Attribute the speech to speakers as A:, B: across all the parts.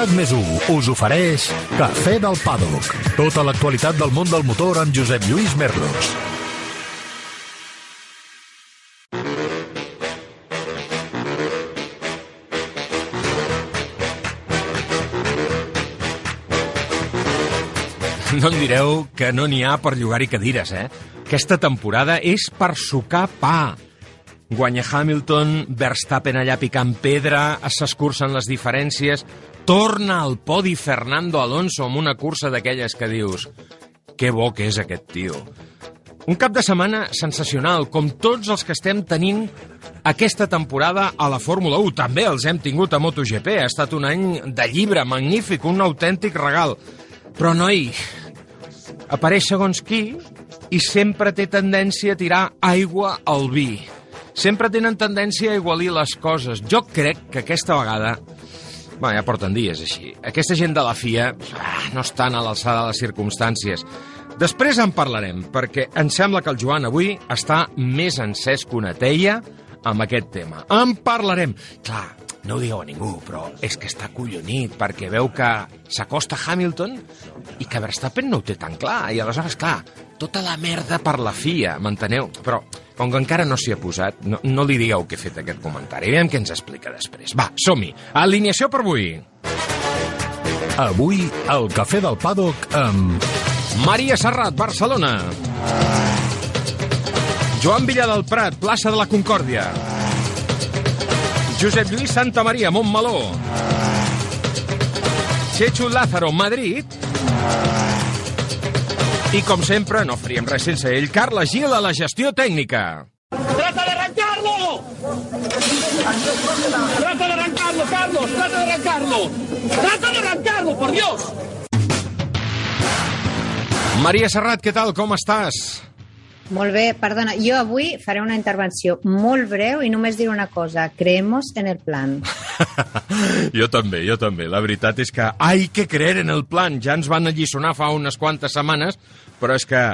A: RAC més us ofereix Cafè del Paddock. Tota l'actualitat del món del motor amb Josep Lluís Merlos.
B: No em direu que no n'hi ha per llogar-hi cadires, eh? Aquesta temporada és per sucar pa. Guanya Hamilton, Verstappen allà picant pedra, s'escurcen les diferències, torna al podi Fernando Alonso amb una cursa d'aquelles que dius que bo que és aquest tio. Un cap de setmana sensacional, com tots els que estem tenint aquesta temporada a la Fórmula 1. També els hem tingut a MotoGP. Ha estat un any de llibre magnífic, un autèntic regal. Però, noi, apareix segons qui i sempre té tendència a tirar aigua al vi. Sempre tenen tendència a igualir les coses. Jo crec que aquesta vegada... Bé, ja porten dies així. Aquesta gent de la FIA ah, no estan a l'alçada de les circumstàncies. Després en parlarem, perquè em sembla que el Joan avui està més encès que una teia amb aquest tema. En parlarem. Clar, no ho digueu a ningú, però és que està collonit perquè veu que s'acosta Hamilton i que Verstappen no ho té tan clar. I aleshores, clar, tota la merda per la FIA, m'enteneu? Però com que encara no s'hi ha posat, no, no li digueu que he fet aquest comentari. Aviam què ens explica després. Va, som-hi. Alineació per avui.
A: Avui, el Cafè del Paddock amb...
B: Maria Serrat, Barcelona. Joan Villa del Prat, plaça de la Concòrdia. Josep Lluís Santa Maria, Montmeló. Chechu Lázaro, Madrid. I com sempre, no faríem res sense ell, Carles Gil a la gestió tècnica.
C: ¡Trata de arrancarlo! ¡Trata de arrancarlo, Carlos! ¡Trata de arrancarlo! ¡Trata de arrancarlo, por Dios!
B: Maria Serrat, què tal? Com estàs?
D: Molt bé, perdona, jo avui faré una intervenció molt breu i només diré una cosa, creemos en el plan.
B: jo també, jo també. La veritat és que hay que creer en el plan. Ja ens van alliçonar fa unes quantes setmanes, però és que,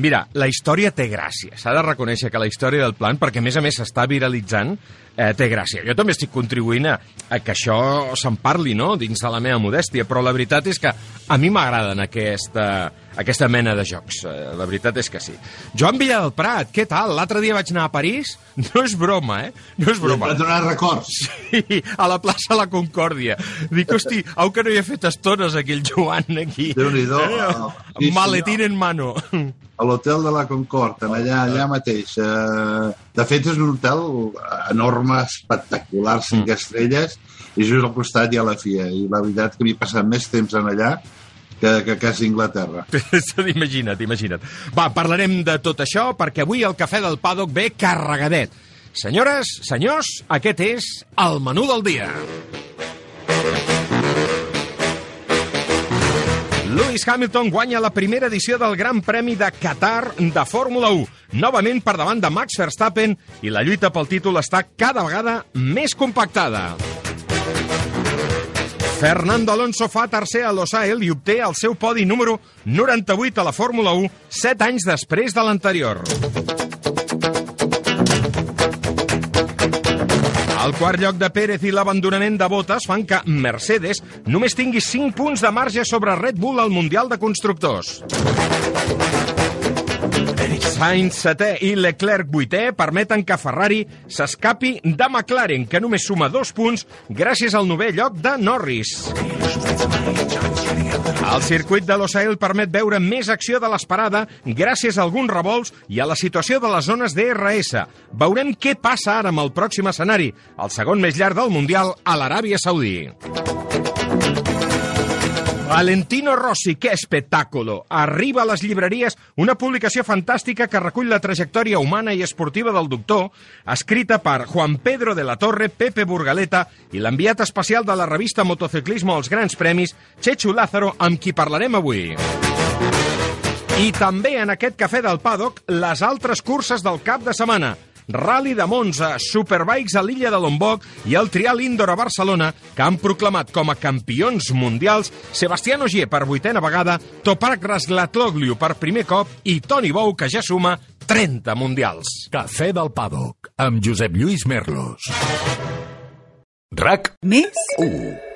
B: mira, la història té gràcia. S'ha de reconèixer que la història del plan, perquè a més a més s'està viralitzant, eh, té gràcia. Jo també estic contribuint a, a que això se'n parli, no?, dins de la meva modèstia, però la veritat és que a mi m'agraden aquesta, aquesta mena de jocs. Eh, la veritat és que sí. Joan Villa del Prat, què tal? L'altre dia vaig anar a París. No és broma, eh? No és broma.
E: Per donar records.
B: Sí, a la plaça La Concòrdia. Dic, hosti, au que no hi ha fet estones aquí el Joan, aquí.
E: Déu-n'hi-do.
B: Eh?
E: Sí,
B: Maletín en mano.
E: A l'hotel de la Concorde, en allà, allà mateix. Eh, de fet, és un hotel enorme, espectacular, cinc estrelles, i just al costat hi ha la FIA. I la veritat que m'he passat més temps en allà que, que casa Inglaterra.
B: imagina't, imagina't. Va, parlarem de tot això perquè avui el cafè del Paddock ve carregadet. Senyores, senyors, aquest és el menú del dia. Lewis Hamilton guanya la primera edició del Gran Premi de Qatar de Fórmula 1, novament per davant de Max Verstappen, i la lluita pel títol està cada vegada més compactada. Fernando Alonso fa tercer a Losail i obté el seu podi número 98 a la Fórmula 1, set anys després de l'anterior. El quart lloc de Pérez i l'abandonament de Bottas fan que Mercedes només tingui 5 punts de marge sobre Red Bull al Mundial de Constructors. Sainz setè i Leclerc vuitè permeten que Ferrari s'escapi de McLaren, que només suma dos punts gràcies al novè lloc de Norris. El circuit de Losail permet veure més acció de l'esperada gràcies a alguns revolts i a la situació de les zones DRS. Veurem què passa ara amb el pròxim escenari, el segon més llarg del Mundial a l'Aràbia Saudí. Valentino Rossi, que espectáculo! Arriba a les llibreries una publicació fantàstica que recull la trajectòria humana i esportiva del doctor, escrita per Juan Pedro de la Torre, Pepe Burgaleta i l'enviat especial de la revista Motociclismo als Grans Premis, Chechu Lázaro, amb qui parlarem avui. I també en aquest cafè del Paddock, les altres curses del cap de setmana. Rally de Monza, Superbikes a l'illa de Lombok i el Trial Indoor a Barcelona, que han proclamat com a campions mundials Sebastián Ogier per vuitena vegada, Toprak Razglatloglu per primer cop i Toni Bou, que ja suma 30 mundials.
A: Cafè del Paddock amb Josep Lluís Merlos. RAC
F: Més?
A: 1.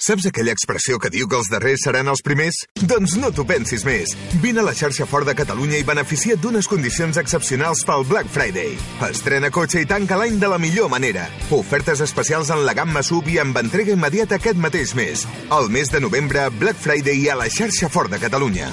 G: Saps aquella expressió que diu que els darrers seran els primers? Doncs no t'ho pensis més. Vine a la xarxa Ford de Catalunya i beneficia't d'unes condicions excepcionals pel Black Friday. Estrena cotxe i tanca l'any de la millor manera. Ofertes especials en la gamma sub i amb entrega immediata aquest mateix mes. El mes de novembre, Black Friday a la xarxa Ford de Catalunya.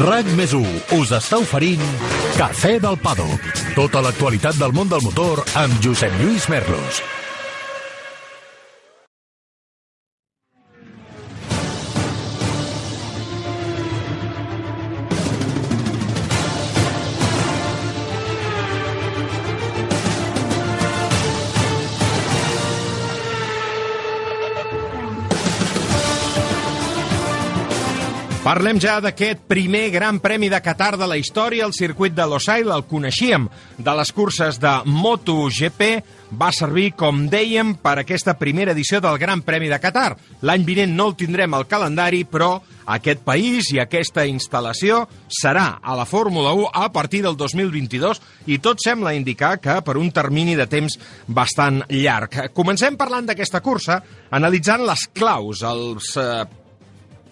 A: RAC més 1 us està oferint Cafè del Paddock. Tota l'actualitat del món del motor amb Josep Lluís Merlos.
B: Parlem ja d'aquest primer gran premi de Qatar de la història, el circuit de Losail, el coneixíem de les curses de MotoGP, va servir, com dèiem, per aquesta primera edició del Gran Premi de Qatar. L'any vinent no el tindrem al calendari, però aquest país i aquesta instal·lació serà a la Fórmula 1 a partir del 2022 i tot sembla indicar que per un termini de temps bastant llarg. Comencem parlant d'aquesta cursa, analitzant les claus, els eh,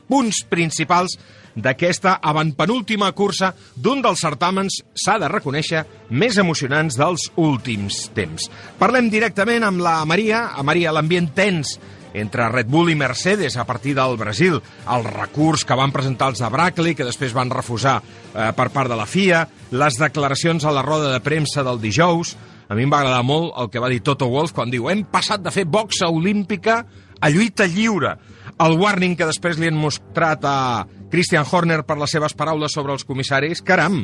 B: punts principals d'aquesta avantpenúltima cursa d'un dels certàmens, s'ha de reconèixer, més emocionants dels últims temps. Parlem directament amb la Maria, a Maria l'ambient tens entre Red Bull i Mercedes a partir del Brasil, el recurs que van presentar els de Brackley, que després van refusar eh, per part de la FIA, les declaracions a la roda de premsa del dijous, a mi em va agradar molt el que va dir Toto Wolff quan diu hem passat de fer boxa olímpica a lluita lliure. El warning que després li han mostrat a Christian Horner per les seves paraules sobre els comissaris, caram,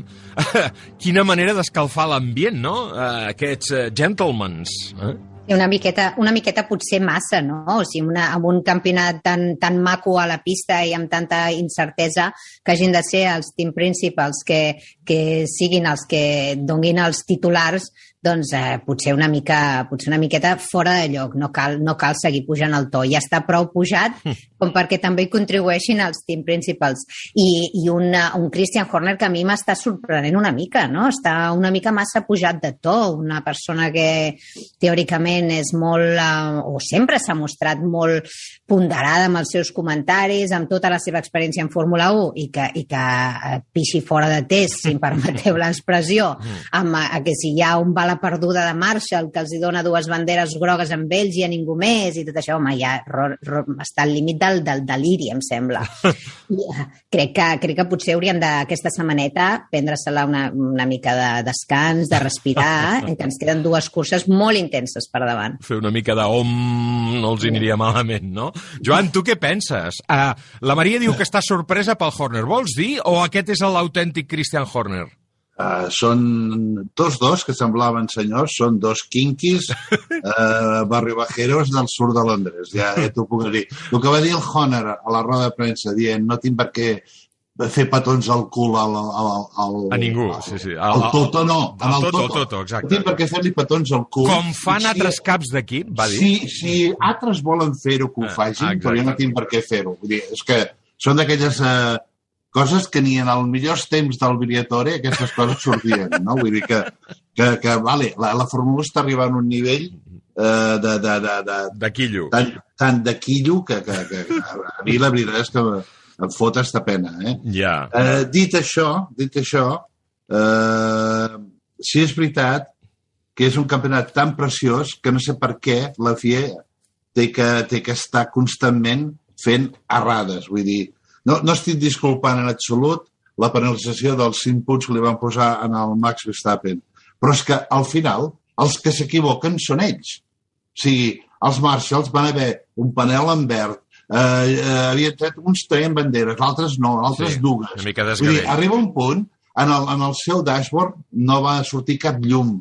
B: quina manera d'escalfar l'ambient, no? Uh, aquests uh, gentlemans. Eh?
D: Una miqueta, una miqueta potser massa, no? O sigui, una, amb un campionat tan, tan maco a la pista i amb tanta incertesa que hagin de ser els team principals que, que siguin els que donguin els titulars doncs eh, potser una mica potser una miqueta fora de lloc, no cal, no cal seguir pujant el to, ja està prou pujat com perquè també hi contribueixin els team principals. I, i una, un Christian Horner que a mi m'està sorprenent una mica, no? Està una mica massa pujat de to, una persona que teòricament és molt, eh, o sempre s'ha mostrat molt ponderada amb els seus comentaris, amb tota la seva experiència en Fórmula 1 i que, i que eh, pixi fora de test, si em permeteu l'expressió, amb eh, que si hi ha un bala perduda de Marshall que els hi dona dues banderes grogues amb ells i a ningú més i tot això, home, ja ro, ro, està al límit del, del deliri, em sembla. I, uh, crec, que, crec que potser hauríem d'aquesta setmaneta prendre-se-la una, una mica de descans, de respirar, eh, que ens queden dues curses molt intenses per davant.
B: Fer una mica d'om no els aniria malament, no? Joan, tu què penses? Uh, la Maria diu que està sorpresa pel Horner. Vols dir o aquest és l'autèntic Christian Horner?
E: Uh, són tots dos que semblaven senyors, són dos quinquis uh, barribajeros del sud de Londres, ja, ja t'ho puc dir. El que va dir el Honor a la roda de premsa, dient no tinc per què fer petons al cul al, al, al,
B: A ningú, sí, sí.
E: Al, al Toto no,
B: al
E: al
B: Toto,
E: Toto.
B: Toto, exacte.
E: No tinc per què fer-li petons al cul.
B: Com fan
E: Si-
B: altres caps d'equip, va dir.
E: Si, si altres volen fer-ho, que ho
B: Ah,
E: facin,
B: exacte.
E: però jo no tinc per què fer-ho. Vull dir, és que són d'aquelles eh, coses que ni en els millors temps del Briatore aquestes coses sortien, no? Vull dir que, que, que vale, la, la Fórmula 1 està arribant a un nivell eh, de, de, de, de,
B: De quillo.
E: tant, tant de quillo que, que, que a mi la veritat és que em fot esta pena, eh?
B: Ja.
E: Eh, dit això, dit això, eh, sí és veritat que és un campionat tan preciós que no sé per què la FIA té que, té que estar constantment fent errades. Vull dir, no, no estic disculpant en absolut la penalització dels 5 punts que li van posar en el Max Verstappen. Però és que al final els que s'equivoquen són ells. O sigui, els Marshalls van haver un panel en verd, eh, eh, havien tret uns traient banderes, altres no, altres
B: Sí,
E: dues.
B: una mica
E: Vull dir, arriba un punt, en el, en el seu dashboard no va sortir cap llum,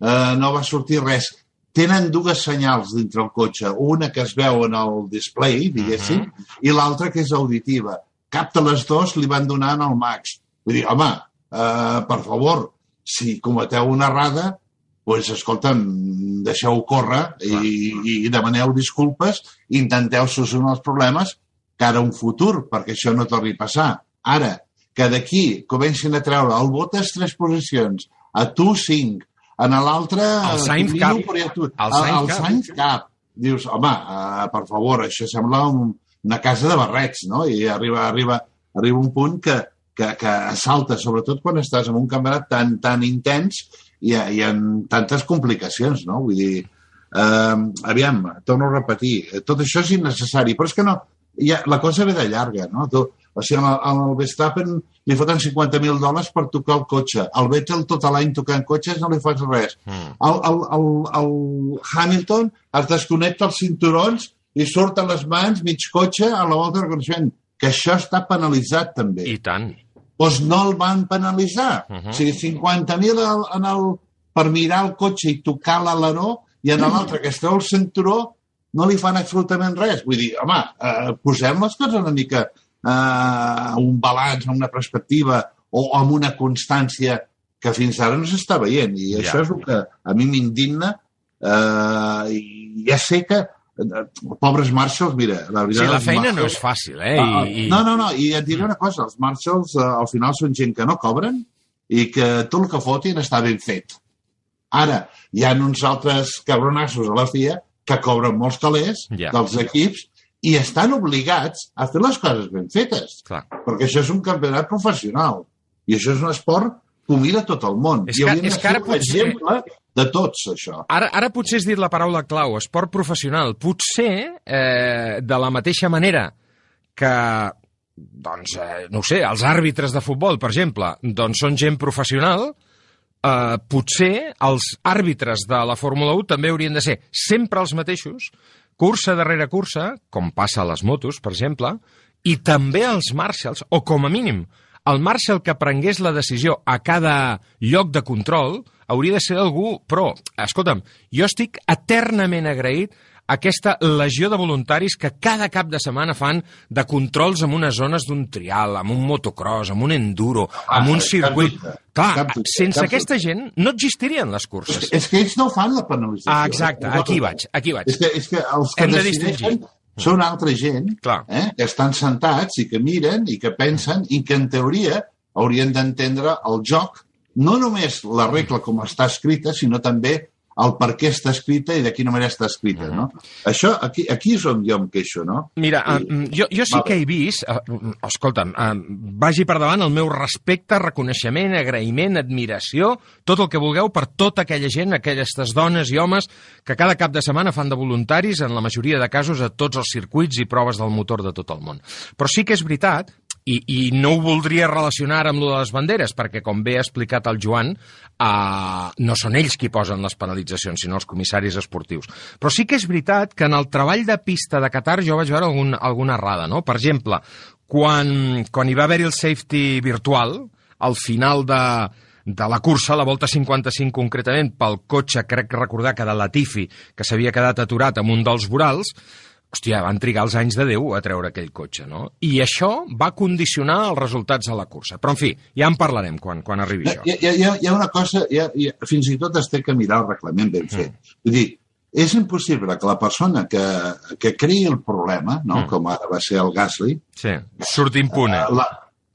E: eh, no va sortir res. Tenen dues senyals dintre el cotxe, una que es veu en el display, diguéssim, i l'altra que és auditiva. Cap de les dues li van donar en el Max. Vull dir, home, eh, per favor, si cometeu una errada, doncs, escolta'm, deixeu córrer i, i demaneu disculpes, intenteu solucionar els problemes cara a un futur, perquè això no torni a passar. Ara, que d'aquí comencin a treure el Botes tres posicions, a tu cinc, en l'altre...
B: El Sainz.
E: Nino, però ja tu-
B: El
E: El,
B: Sainz
E: el
B: Cup.
E: Sainz Cup. Dius, home, uh, per favor, això sembla un, una casa de barrets, no? I arriba, arriba, arriba un punt que, que, que salta, sobretot quan estàs en un campionat tan, tan intens i, i amb tantes complicacions, no? Vull dir, eh, aviam, torno a repetir, eh, tot això és innecessari, però és que no, ja, la cosa ve de llarga, no? Tu, o sigui, al, al Verstappen li foten 50.000 dòlars per tocar el cotxe. Al Vettel tot l'any tocant cotxes no li fas res.
B: Mm.
E: El, el, el, el Hamilton es desconnecta els cinturons i surten les mans mig cotxe a la volta de reconeixement. Que això està penalitzat també
B: I tant.
E: doncs no el van penalitzar.
B: Uh
E: Uh
B: -huh.
E: O sigui, 50.000 al- en el, per mirar el cotxe i tocar l'aleró i en l'altre que es treu el cinturó no li fan absolutament res. Vull dir, home, eh, posem les coses una mica eh, un balanç, una perspectiva o amb una constància que fins ara no s'està veient. I
B: Ja.
E: això és el que a mi m'indigna eh, i ja sé que eh, pobres Marshalls, mira, la veritat...
B: Sí, la feina no
E: Marshalls-
B: és fàcil, eh?
E: Ah, ah,
B: I, i...
E: No, no, no, i et diré una cosa, els Marshalls eh, al final són gent que no cobren i que tot el que fotin està ben fet. Ara, hi ha uns altres cabronassos a la FIA que cobren molts calés
B: Ja.
E: dels equips i estan obligats a fer les coses ben fetes,
B: Clar.
E: perquè això és un campionat professional i això és un esport que ho mira tot el món.
B: És
E: I hauríem de
B: és que ara
E: ser
B: potser-
E: exemple de tots, això.
B: Ara, ara potser has dit la paraula clau, esport professional. Potser, eh, de la mateixa manera que, doncs, eh, no sé, els àrbitres de futbol, per exemple, doncs són gent professional, eh, potser els àrbitres de la Fórmula 1 també haurien de ser sempre els mateixos, cursa darrere cursa, com passa a les motos, per exemple, i també els Marshalls, o com a mínim, el Marshall que prengués la decisió a cada lloc de control hauria de ser algú, però, escolta'm, jo estic eternament agraït aquesta legió de voluntaris que cada cap de setmana fan de controls en unes zones d'un trial, amb un motocross, amb un enduro, amb un
E: cap
B: circuit.
E: dubte,
B: Clar,
E: cap dubte,
B: sense
E: cap
B: aquesta gent no existirien les curses.
E: És que ells no fan la penalització.
B: Ah, exacte, aquí vaig, aquí vaig.
E: És que, és que els que
B: Hem de
E: decideixen
B: distingir.
E: són altra gent
B: Clar.
E: eh, que estan sentats i que miren i que pensen i que en teoria haurien d'entendre el joc, no només la regla com està escrita, sinó també el per què està escrita i de quina manera està escrita, no? Això, aquí, aquí és on jo em queixo, no?
B: Mira,
E: I-
B: uh, jo, jo sí
E: Vale.
B: que he vist, uh, escolta'm, uh, vagi per davant el meu respecte, reconeixement, agraïment, admiració, tot el que vulgueu per tota aquella gent, aquelles dones i homes que cada cap de setmana fan de voluntaris, en la majoria de casos, a tots els circuits i proves del motor de tot el món. Però sí que és veritat, i, i no ho voldria relacionar amb lo de les banderes, perquè, com bé ha explicat el Joan, uh, no són ells qui posen les penalitzacions, sinó els comissaris esportius. Però sí que és veritat que en el treball de pista de Qatar jo vaig veure algun, alguna errada, no? Per exemple, quan, quan hi va haver el safety virtual, al final de, de la cursa, la volta 55 concretament, pel cotxe, crec recordar que de Latifi, que s'havia quedat aturat amb un dels vorals, hòstia, van trigar els anys de Déu a treure aquell cotxe, no? I això va condicionar els resultats de la cursa. Però, en fi, ja en parlarem quan, quan arribi això.
E: Hi, ha, hi, ha, hi ha una cosa, hi ha, hi ha, fins i tot es té que mirar el reglament ben fet. Mm. Vull dir, és impossible que la persona que, que creï el problema, no?
B: Mm.
E: Com ara va ser el Gasly,
B: Sí, surt impune.
E: la,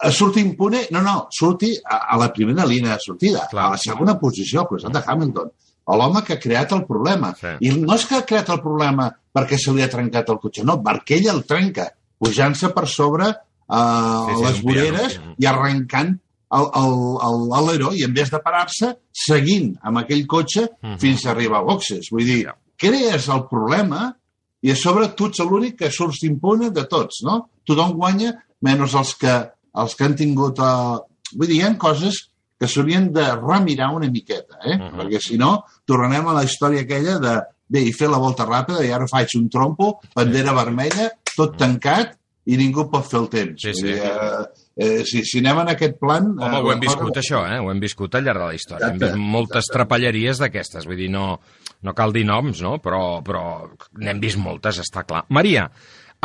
E: surti impune, no, no, surti a, a la primera línia de sortida,
B: Clar.
E: a la segona posició, al costat de Hamilton. L'home que ha creat el problema.
B: Sí.
E: I no és que ha creat el problema perquè se li ha trencat el cotxe, no, perquè ell el trenca, pujant-se per sobre uh,
B: Sí, sí,
E: les voreres
B: piano.
E: i arrencant l'aleró i en vez de parar-se, seguint amb aquell cotxe
B: Mhm.
E: fins a arribar a boxes. Vull dir, crees el problema i a sobre tu ets l'únic que surts impune de tots, no? Tothom guanya, menys els que, els que han tingut... Uh... Vull dir, hi ha coses que s'haurien de remirar una miqueta, eh?
B: Mhm.
E: Perquè si no, tornarem a la història aquella de bé, i fer la volta ràpida i ara faig un trompo, bandera vermella tot tancat i ningú pot fer el temps.
B: Sí, sí.
E: Eh, eh, si, si anem en aquest plan...
B: Home,
E: eh,
B: ho hem viscut,
E: cosa-
B: això, eh? Ho hem viscut al llarg de la història.
E: Exacte,
B: hem vist moltes
E: exacte.
B: trapelleries d'aquestes, vull dir, no, no cal dir noms, no? Però, però n'hem vist moltes, està clar. Maria,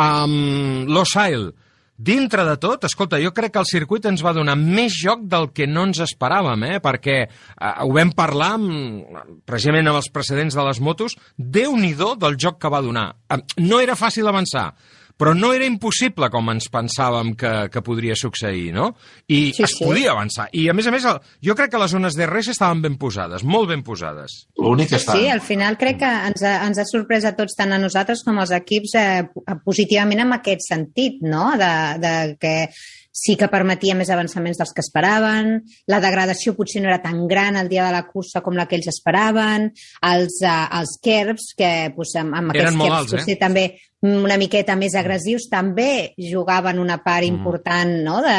B: um, l'Osail, dintre de tot, escolta, jo crec que el circuit ens va donar més joc del que no ens esperàvem, eh? perquè uh, ho vam parlar amb, precisament amb els precedents de les motos, déu nhi del joc que va donar. Uh, no era fàcil avançar, però no era impossible com ens pensàvem que, que podria succeir, no? I
D: Sí,
B: es
D: sí.
B: podia avançar. I, a més a més, el, jo crec que les zones DRS estaven ben posades, molt ben posades.
E: L'únic que està...
D: Sí, al final crec que ens ha, ens ha sorprès a tots, tant a nosaltres com als equips, eh, positivament en aquest sentit, no? De, de que sí que permetia més avançaments dels que esperaven, la degradació potser no era tan gran el dia de la cursa com la que ells esperaven, els, uh, els kerbs, que pues, amb, amb aquests kerbs
B: alts, eh?
D: també una miqueta més agressius, també jugaven una part
B: Mm.
D: important no? de,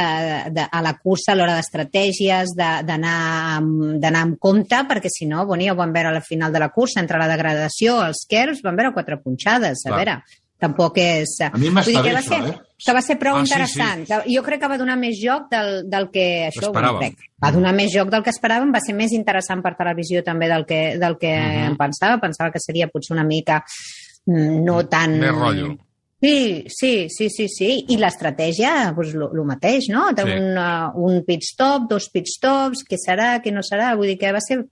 D: de, a la cursa a l'hora d'estratègies, de- d'anar amb, d'anar amb compte, perquè si no, bueno, ja ho vam veure a la final de la cursa, entre la degradació, els kerbs, van veure quatre punxades, a
B: Clar.
D: veure, tampoc és...
E: A mi m'està bé, això,
D: ser,
E: eh?
D: Que va ser prou
B: Ah, sí,
D: interessant. Que Jo crec que va donar més joc del, del que això ho crec. Va donar més joc del que esperàvem, va ser més interessant per televisió també del que, del que
B: Mhm.
D: em pensava. Pensava que seria potser una mica mm, no tan...
B: Més rotllo.
D: Sí, sí, sí, sí, sí. I l'estratègia, doncs, el mateix, no? De
B: Sí.
D: un, uh, un pit stop, dos pit stops, què serà, què no serà? Vull dir que va ser...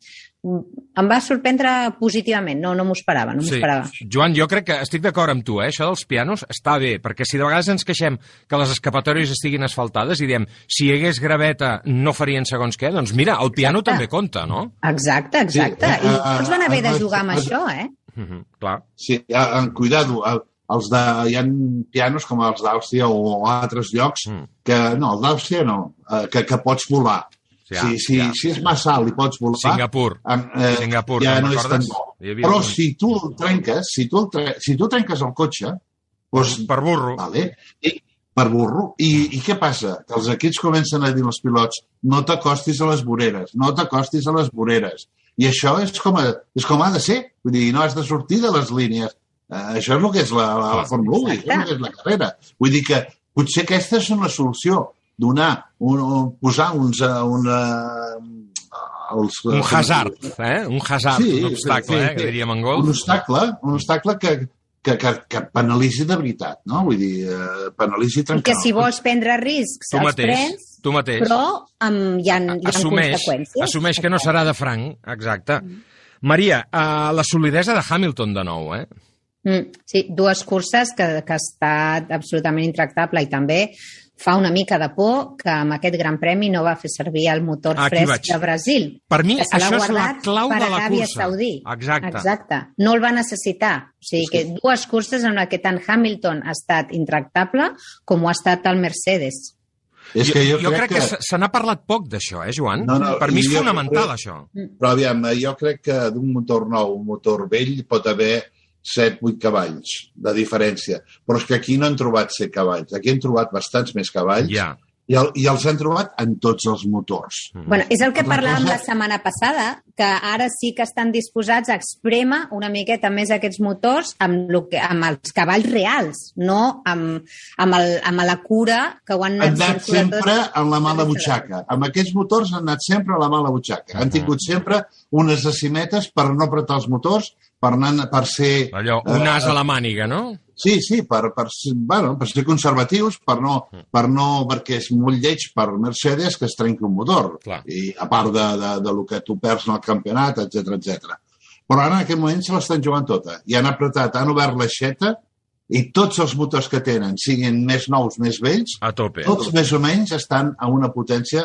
D: Em va sorprendre positivament, no, no m'ho esperava, no m'ho
B: Sí.
D: esperava.
B: Joan, jo crec que estic d'acord amb tu, eh? Això dels pianos està bé, perquè si de vegades ens queixem que les escapatòries estiguin asfaltades i diem, si hi hagués graveta no farien segons què, doncs mira, el piano
D: Exacte.
B: també compta, no?
D: Exacte, exacte.
E: Sí,
D: I
E: eh,
D: tots van haver de
E: eh,
D: jugar amb
E: eh,
D: això, eh?
B: Mhm, clar.
E: Sí, ah, ah, cuidado, els de, hi ha pianos com els d'Àustria o altres llocs
B: Mm.
E: que, no, el d'Àustria no, eh, que, que pots volar.
B: Ja,
E: si, si,
B: ja.
E: si és massa alt i pots volar,
B: Singapur.
E: eh,
B: Singapur,
E: ja
B: te'n
E: no és tan
B: recordes?
E: bo. Però
B: un-
E: si tu el trenques, si tu, el tre si tu trenques el cotxe, doncs,
B: Per burro.
E: vale, i, per burro. I, I què passa? Que els equips comencen a dir als pilots no t'acostis a les voreres, no t'acostis a les voreres. I això és com, a, és com ha de ser. Vull dir, no has de sortir de les línies. Uh, això és el que és la, la, la Fórmula 1, això és el que és la carrera. Vull dir que potser aquesta és una solució, donar, un, un, posar uns... Uh, una, els,
B: Un hazard, eh? Un hazard,
E: Sí,
B: un obstacle,
E: sí,
B: eh?
E: sí.
B: Que diríem en
E: un
B: gol.
E: obstacle, un obstacle que, que, que, que penalitzi de veritat, no? Vull dir, eh, penalitzi
D: I
E: trencant.
D: que si vols prendre riscs,
B: Tu
D: els
B: mateix,
D: prens,
B: tu mateix.
D: però um, hi ha, hi ha
B: assumeix,
D: conseqüències.
B: assumeix que no serà de franc, exacte. Maria, uh, la solidesa de Hamilton de nou, eh?
D: Mm, sí, dues curses que, que ha estat absolutament intractable i també fa una mica de por que amb aquest gran premi no va fer servir el motor
B: Aquí
D: fresc
B: vaig.
D: de Brasil.
B: Per mi
D: que
B: això és la clau de la
D: Aràbia
B: cursa.
D: Saudí.
B: Exacte.
D: Exacte. No el va necessitar. O sigui que dues curses en que tant Hamilton ha estat intractable com ho ha estat el Mercedes.
E: És que jo,
B: jo crec que, se se n'ha parlat poc d'això, eh, Joan?
E: No, no,
B: per mi és
E: jo
B: fonamental,
E: crec-
B: això.
E: Però aviam, jo crec que d'un motor nou, un motor vell, pot haver 7-8 cavalls de diferència. Però és que aquí no han trobat 7 cavalls. Aquí han trobat bastants més cavalls
B: Ja.
E: i, el, i els han trobat en tots els motors.
D: Bueno, és el que parlàvem
E: cosa-
D: la setmana passada, que ara sí que estan disposats a exprémer una miqueta més aquests motors amb, lo que, amb els cavalls reals, no amb, amb, el, amb la cura que ho han
E: Han anat
D: fent, sobretot-
E: sempre en la mala butxaca. Amb aquests motors han anat sempre a la mala butxaca. Han tingut sempre unes decimetes per no apretar els motors, per, anar, per ser...
B: Allò, un
E: eh,
B: as a la màniga, no?
E: Sí, sí, per, per, bueno, per ser conservatius, per no, per no, perquè és molt lleig per Mercedes que es trenqui un motor.
B: Clar.
E: I a part de, de, de lo que tu perds en el campionat, etc etc. Però ara en aquest moment se l'estan jugant tota. I han apretat, han obert l'aixeta i tots els motors que tenen, siguin més nous, més vells,
B: A tope.
E: tots més o menys estan a una potència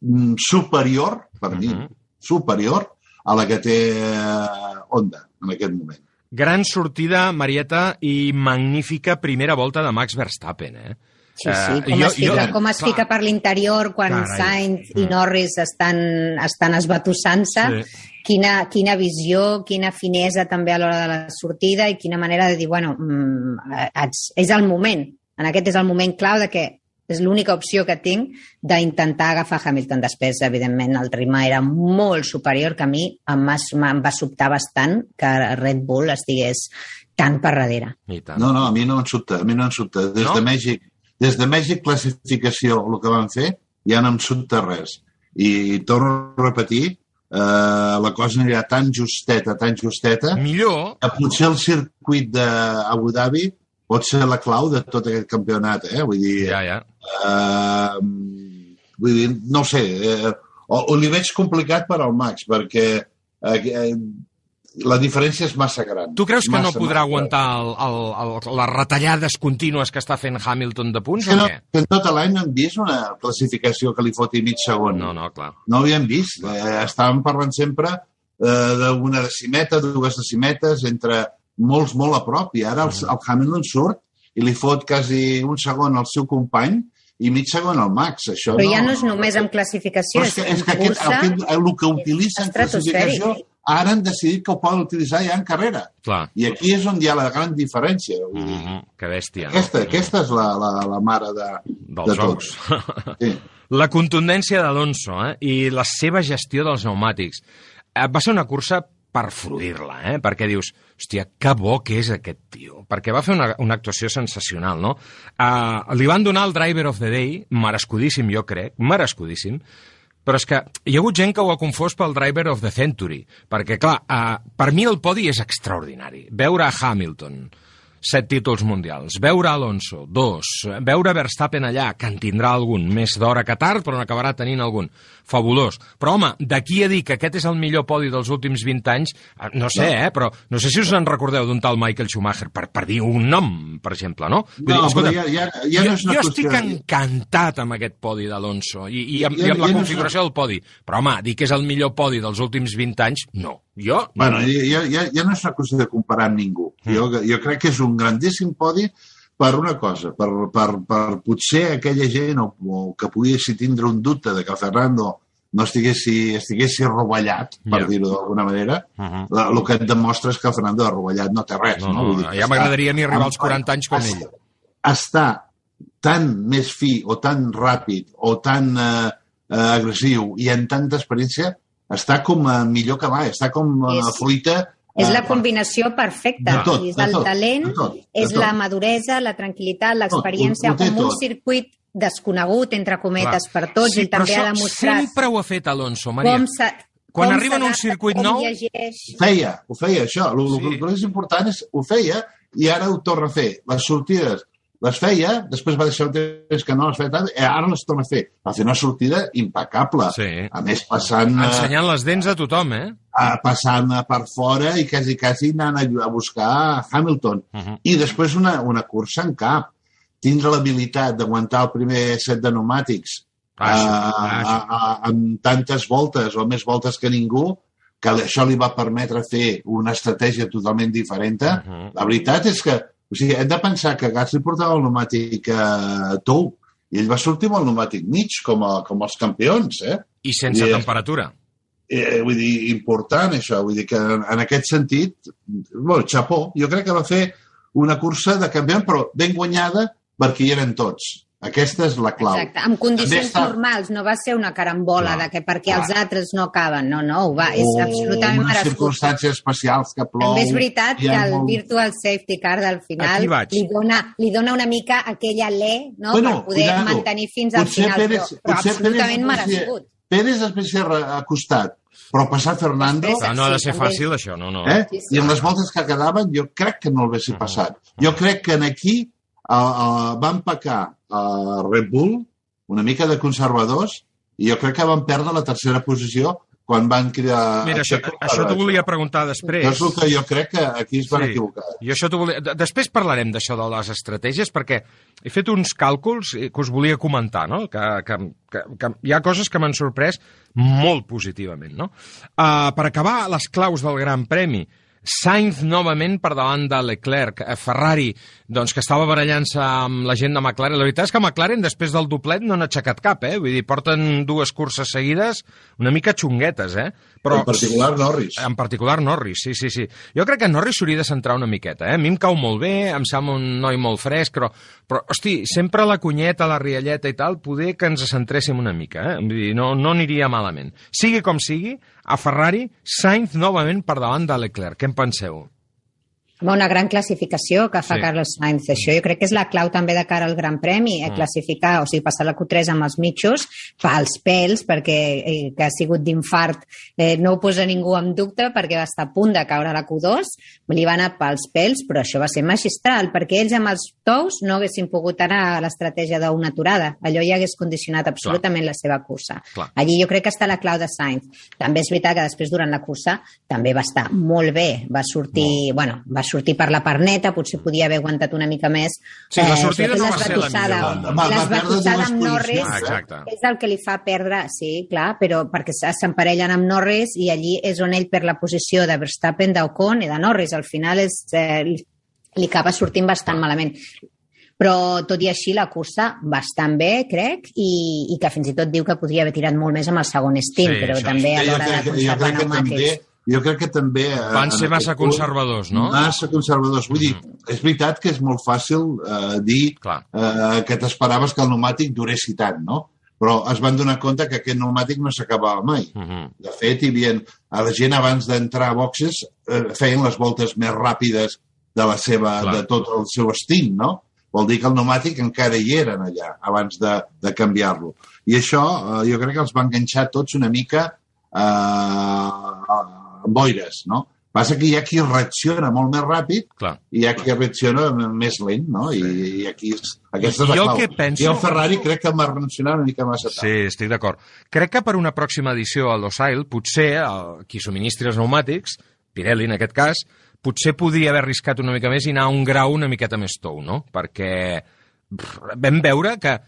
E: mm, superior, per mi,
B: Mhm.
E: superior a la que té eh, Honda en aquest moment.
B: Gran sortida, Marieta, i magnífica primera volta de Max Verstappen, eh?
D: Sí, sí,
B: Eh,
D: com,
B: jo-
D: es, fica,
B: jo-
D: com es
B: clar.
D: fica per l'interior quan
B: Carai.
D: Sainz i
B: Mm.
D: Norris estan, estan esbatussant-se.
B: Sí.
D: Quina, quina visió, quina finesa també a l'hora de la sortida i quina manera de dir, bueno, mm, ets, és el moment. En aquest és el moment clau de que és l'única opció que tinc d'intentar agafar Hamilton. Després, evidentment, el ritme era molt superior que a mi em va, em va sobtar bastant que Red Bull estigués tant per darrere.
B: I tant.
E: No, no, a mi no em sobta, a mi no em sobta. Des
B: No?
E: de Mèxic, des de Mèxic classificació, el que van fer, ja no em sobta res. I torno a repetir, eh, la cosa anirà tan justeta, tan justeta,
B: Millor,
E: que potser el circuit d'Abu Dhabi pot ser la clau de tot aquest campionat, eh? Vull dir,
B: ja, ja.
E: Eh, vull dir no ho sé, eh, o, o li veig complicat per al Max, perquè eh, eh, la diferència és massa gran.
B: Tu creus que no
E: Massa,
B: podrà
E: massa
B: aguantar el, el, el, les retallades contínues que està fent Hamilton de punts
E: Que
B: o
E: no,
B: què?
E: que en tot l'any no hem vist una classificació que li foti mig segon.
B: No, no, clar.
E: No ho havíem vist. Eh, estàvem parlant sempre eh, d'una decimeta, dues decimetes, entre molts molt a prop, i ara el, el Hamilton surt i li fot quasi un segon al seu company i mig segon al Max. Això
D: Però
E: no...
D: ja no és només amb classificació,
E: Però és
D: és
E: que,
D: que
E: és que
D: en
E: aquest, el, que, el que utilitzen
D: estratosfèric.
E: classificació ara han decidit que ho poden utilitzar ja en carrera.
B: Clar.
E: I aquí és on hi ha la gran diferència. Vull dir,
B: Mm -hmm. Que bèstia.
E: aquesta, aquesta és la, la, la mare de,
B: Dels
E: de tot.
B: ous.
E: Sí.
B: La contundència d'Alonso eh? i la seva gestió dels pneumàtics. Eh, va ser una cursa per fruir-la, eh? perquè dius, hòstia, que bo que és aquest tio, perquè va fer una, una actuació sensacional, no? Uh, li van donar el Driver of the Day, merescudíssim, jo crec, merescudíssim, però és que hi ha hagut gent que ho ha confós pel Driver of the Century, perquè, clar, uh, per mi el podi és extraordinari. Veure a Hamilton, set títols mundials, veure Alonso, dos, veure Verstappen allà, que en tindrà algun, més d'hora que tard, però n'acabarà tenint algun. Fabulós. Però, home, d'aquí a dir que aquest és el millor podi dels últims 20 anys, eh, no sé, eh, però no sé si us en recordeu d'un tal Michael Schumacher, per, per dir un nom, per exemple, no? Vull
E: No,
B: escolta,
E: però ja, ja, ja no
B: jo,
E: és una
B: jo
E: qüestió
B: estic
E: de-
B: encantat amb aquest podi d'Alonso i, i, amb,
E: Ja-
B: i amb la
E: ja no és
B: configuració del podi. Però, home, dir que és el millor podi dels últims 20 anys, no. Jo,
E: Bueno, ja, ja, ja no és una qüestió de comparar amb ningú.
B: Mm.
E: Jo, jo crec que és un grandíssim podi per una cosa, per, per, per potser aquella gent o, o que poguessi tindre un dubte de que Fernando no estiguessi, estiguessi rovellat, per
B: Ja.
E: dir-ho d'alguna manera,
B: Uh -huh.
E: la, el que et demostra és que el Fernando de rovellat no té res.
B: No,
E: No,
B: no,
E: dir
B: ja m'agradaria ni arribar als
E: està-
B: 40 anys com
E: està-
B: ell.
E: Està tan més fi o tan ràpid o tan eh, eh, agressiu i en tanta experiència, està com eh, millor que mai, està com eh,
D: És-
E: fruita
D: És
E: eh,
D: la combinació perfecta.
E: De tot,
D: és
E: de
D: el
E: tot,
D: talent,
E: de tot, de
D: és
E: tot.
D: la maduresa, la tranquil·litat, l'experiència, amb un
E: tot.
D: circuit desconegut, entre cometes, per tots.
B: Sí,
D: Ell també ha demostrat
B: Sempre ho ha fet Alonso, Maria.
D: com
B: Quan
D: com
B: arriba en un circuit
D: com
B: nou-
D: llegeix.
E: Ho feia, ho feia, això. El,
B: Sí.
E: sí. el, que és important és ho feia i ara ho torna a fer. Les sortides les feia, després va deixar un temps que no les feia tant, i ara les torna a fer. Va fer una sortida impecable.
B: Sí.
E: A més, passant, eh,
B: Ensenyant les dents a tothom, eh?
E: a, passant eh, per fora i quasi, quasi anant a, a buscar Hamilton.
B: Uh -huh.
E: I després una, una cursa en cap. Tindre l'habilitat d'aguantar el primer set de pneumàtics a, a, a, amb tantes voltes o més voltes que ningú, que això li va permetre fer una estratègia totalment diferent. Uh
B: Mhm.
E: -huh. La veritat és que o sigui, hem de pensar que Gasly portava el pneumàtic eh, tou i ell va sortir amb el pneumàtic mig, com, a, com els campions, eh?
B: I sense
E: I-
B: temperatura.
E: eh, vull dir, important això, vull dir que en, en aquest sentit, bueno, xapó, jo crec que va fer una cursa de campió, però ben guanyada perquè hi eren tots. Aquesta és la clau.
D: Exacte, en condicions
E: està-
D: normals, no va ser una carambola
B: Clar,
D: de que perquè
E: clar.
D: els altres no acaben, no, no, ho va, és
E: o
D: absolutament merescut.
E: circumstàncies especials que plou.
D: També és veritat que el
E: molt-
D: Virtual Safety Car del
B: Aquí
D: final li dona, li dona una mica aquell alè no?
E: Bueno,
D: per poder
E: cuidado.
D: mantenir fins al
E: Potser
D: final,
E: Pérez-
D: però, però
E: potser
D: absolutament
E: Pérez
D: merescut.
E: Pérez després s'hi ha acostat, però passar Fernando...
D: Després-
B: Però no ha de ser fàcil, això, no, no.
E: Eh?
D: Sí, sí.
E: I en les voltes que quedaven jo crec que no el haguessin passat. Jo crec que en aquí uh, uh, van pecar a Red Bull una mica de conservadors i jo crec que van perdre la tercera posició quan van cridar...
B: Mira, això, això t'ho volia preguntar després.
E: És el que jo crec que aquí es van
B: Sí.
E: equivocar.
B: I això t'ho volia... de- Després parlarem d'això de les estratègies, perquè he fet uns càlculs eh, que us volia comentar, no? Que, que, que, que hi ha coses que m'han sorprès molt positivament, no? Uh, per acabar, les claus del Gran Premi. Sainz novament per davant de Leclerc. Eh, Ferrari, doncs, que estava barallant-se amb la gent de McLaren. La veritat és que McLaren, després del doblet, no n'ha aixecat cap, eh? Vull dir, porten dues curses seguides una mica xunguetes, eh?
E: Però... En particular Norris.
B: En particular Norris, sí, sí, sí. Jo crec que Norris s'hauria de centrar una miqueta, eh? A mi em cau molt bé, em sembla un noi molt fresc, però, però hosti, sempre la cunyeta, la rialleta i tal, poder que ens centréssim una mica, eh? Vull dir, no, no aniria malament. Sigui com sigui, a Ferrari, Sainz novament per davant de Leclerc. Què en penseu?
D: Una gran classificació que fa
B: Sí.
D: Carlos Sainz. Això jo crec que és la clau també de cara al Gran Premi, mm. classificar, o sigui, passar la Q3 amb els mitjos, pels pèls, perquè eh, que ha sigut d'infart eh, no ho posa ningú en dubte, perquè va estar a punt de caure a la Q2, li va anar pels pèls, però això va ser magistral, perquè ells amb els tous no haguessin pogut anar a l'estratègia d'una aturada. Allò ja hagués condicionat absolutament la seva cursa.
B: Clar.
D: Allí jo crec que està la clau de Sainz. També és veritat que després, durant la cursa, també va estar molt bé. Va sortir, bueno, va sortir per la part neta, potser podia haver aguantat una mica més.
B: Sí, la sortida
D: sobretot
B: no va ser la millor.
E: Va- va perdre
D: L'esbatussada amb Norris
B: Ah, exacte.
D: és el que li fa perdre, sí, clar, però perquè s'emparellen amb Norris i allí és on ell perd la posició de Verstappen, d'Ocon i de Norris. Al final és, eh, li- li acaba sortint bastant malament però tot i així la cursa bastant bé, crec, i, i que fins i tot diu que podria haver tirat molt més amb el segon stint,
B: Sí,
D: però
B: això
D: també a l'hora de conservar
E: que també
D: pneumàtics.
E: Jo crec que també... eh,
B: Van ser massa
E: punt,
B: conservadors, no?
E: Massa conservadors. Vull dir, és veritat que és molt fàcil eh, dir
B: Clar.
E: eh, que t'esperaves que el pneumàtic duressi tant, no? Però es van donar compte que aquest pneumàtic no s'acabava mai.
B: Mhm.
E: De fet, hi havia, a la gent abans d'entrar a boxes eh, feien les voltes més ràpides de la seva,
B: Clar.
E: de tot el seu stint, no? Vol dir que el pneumàtic encara hi eren allà abans de, de canviar-lo. I això eh, jo crec que els va enganxar tots una mica eh, boires, no? Passa que hi ha qui reacciona molt més ràpid
B: Clar.
E: i hi ha qui reacciona més lent, no? I, i aquí és, aquesta és la
B: Jo
E: clau.
B: que penso-
E: I el Ferrari crec que va reaccionar una mica massa tard.
B: Sí, estic d'acord. Crec que per una pròxima edició a Losail, potser el, qui subministri els pneumàtics, Pirelli en aquest cas, potser podria haver arriscat una mica més i anar a un grau una miqueta més tou, no? Perquè pff, vam veure que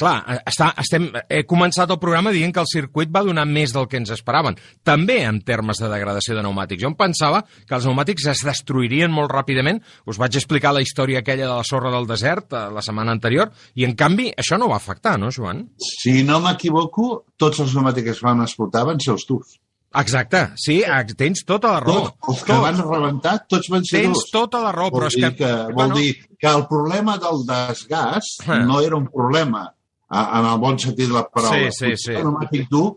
B: Clar, està, estem, he començat el programa dient que el circuit va donar més del que ens esperaven, també en termes de degradació de pneumàtics. Jo em pensava que els pneumàtics es destruirien molt ràpidament, us vaig explicar la història aquella de la sorra del desert eh, la setmana anterior, i en canvi això no va afectar, no, Joan?
E: Si no m'equivoco, tots els pneumàtics que es van explotar van ser els durs.
B: Exacte, sí, tens tota la raó.
E: Tots els que van rebentar, tots van ser
B: Tens
E: durs.
B: tota la raó,
E: Vol,
B: però és que...
E: que, vol dir que el problema del desgast
B: Ah.
E: no era un problema en el bon sentit de la paraula.
B: Sí, sí, sí.
E: Pneumàtic dur